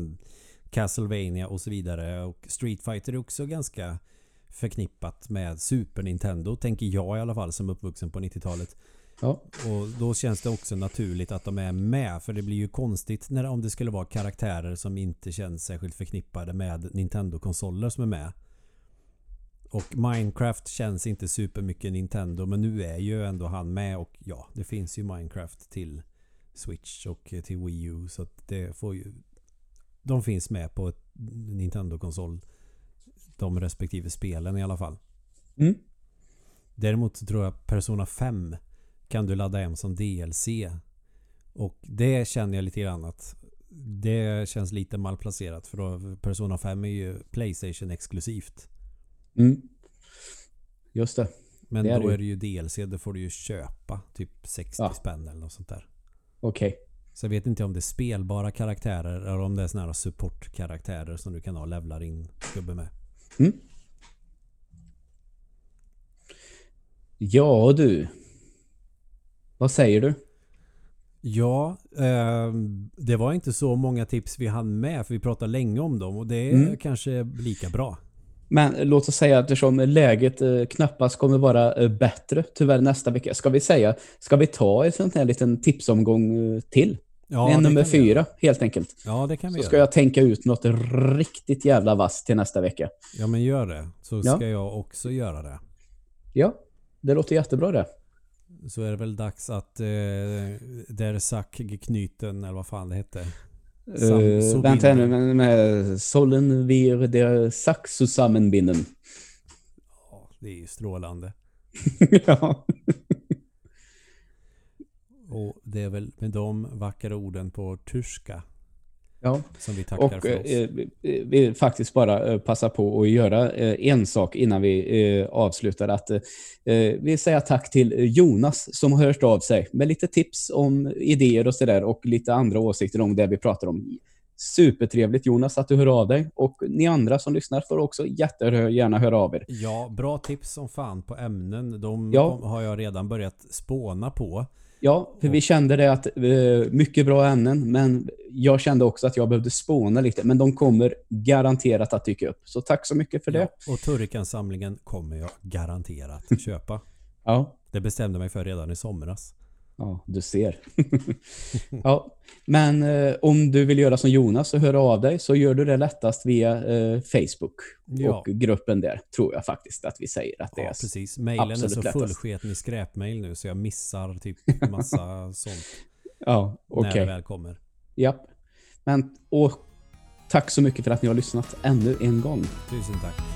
Castlevania och så vidare. Och Street Fighter är också ganska förknippat med Super Nintendo. Tänker jag i alla fall som uppvuxen på 90-talet. Ja. Och då känns det också naturligt att de är med. För det blir ju konstigt när, om det skulle vara karaktärer som inte känns särskilt förknippade med Nintendo-konsoler som är med. Och Minecraft känns inte supermycket Nintendo men nu är ju ändå han med och ja, det finns ju Minecraft till Switch och till Wii U så att det får ju de finns med på ett Nintendo-konsol de respektive spelen i alla fall. Mm. Däremot tror jag Persona 5 kan du ladda hem som DLC. Och det känner jag lite grann att det känns lite malplacerat för då Persona 5 är ju Playstation exklusivt. Mm. Just det. Men det då är det ju DLC. Då får du ju köpa typ 60 ja. spänn eller något sånt där. Okej. Okay. Så jag vet inte om det är spelbara karaktärer eller om det är såna här supportkaraktärer som du kan ha levlar in gubbe med. Mm. Ja du. Vad säger du? Ja, eh, det var inte så många tips vi hann med för vi pratade länge om dem och det är mm. kanske lika bra. Men låt oss säga att eftersom läget eh, knappast kommer vara eh, bättre tyvärr nästa vecka. Ska vi säga, ska vi ta en sån här liten tipsomgång eh, till? Ja, en nummer fyra helt enkelt. Ja, det kan vi Så göra. ska jag tänka ut något riktigt jävla vass till nästa vecka. Ja, men gör det. Så ska jag också göra det. Ja, det låter jättebra det. Så är det väl dags att eh, där Sack knyten eller vad fan det hette. Uh, vänta nu, med, med Sollen wir der Sack zusammenbinden. Ja, det är ju strålande. <laughs> ja. Och det är väl med de vackra orden på tyska Ja, som vi tackar och, för oss. Eh, vi vill faktiskt bara eh, passa på att göra eh, en sak innan vi eh, avslutar. Att, vi säger tack till Jonas som har hört av sig med lite tips om idéer och sådär och lite andra åsikter om det vi pratar om. Supertrevligt Jonas att du hör av dig och ni andra som lyssnar får också jättegärna höra av er. Ja, bra tips som fan på ämnen. De ja. har jag redan börjat spåna på. Ja, för vi kände det att uh, mycket bra ämnen, men jag kände också att jag behövde spåna lite. Men de kommer garanterat att dyka upp. Så tack så mycket för det. Ja, och Turrican-samlingen kommer jag garanterat <laughs> köpa. Ja. Det bestämde mig för redan i somras. Ja, du ser. <laughs> ja, men eh, om du vill göra som Jonas och höra av dig så gör du det lättast via eh, Facebook Ja. och gruppen där tror jag faktiskt att vi säger att det Ja, är. precis. Mailen är så fullsketen i skräpmail nu så jag missar typ <laughs> massa sånt Ja, okej. när det väl kommer. Japp. Men och tack så mycket för att ni har lyssnat ännu en gång. Tusen tack.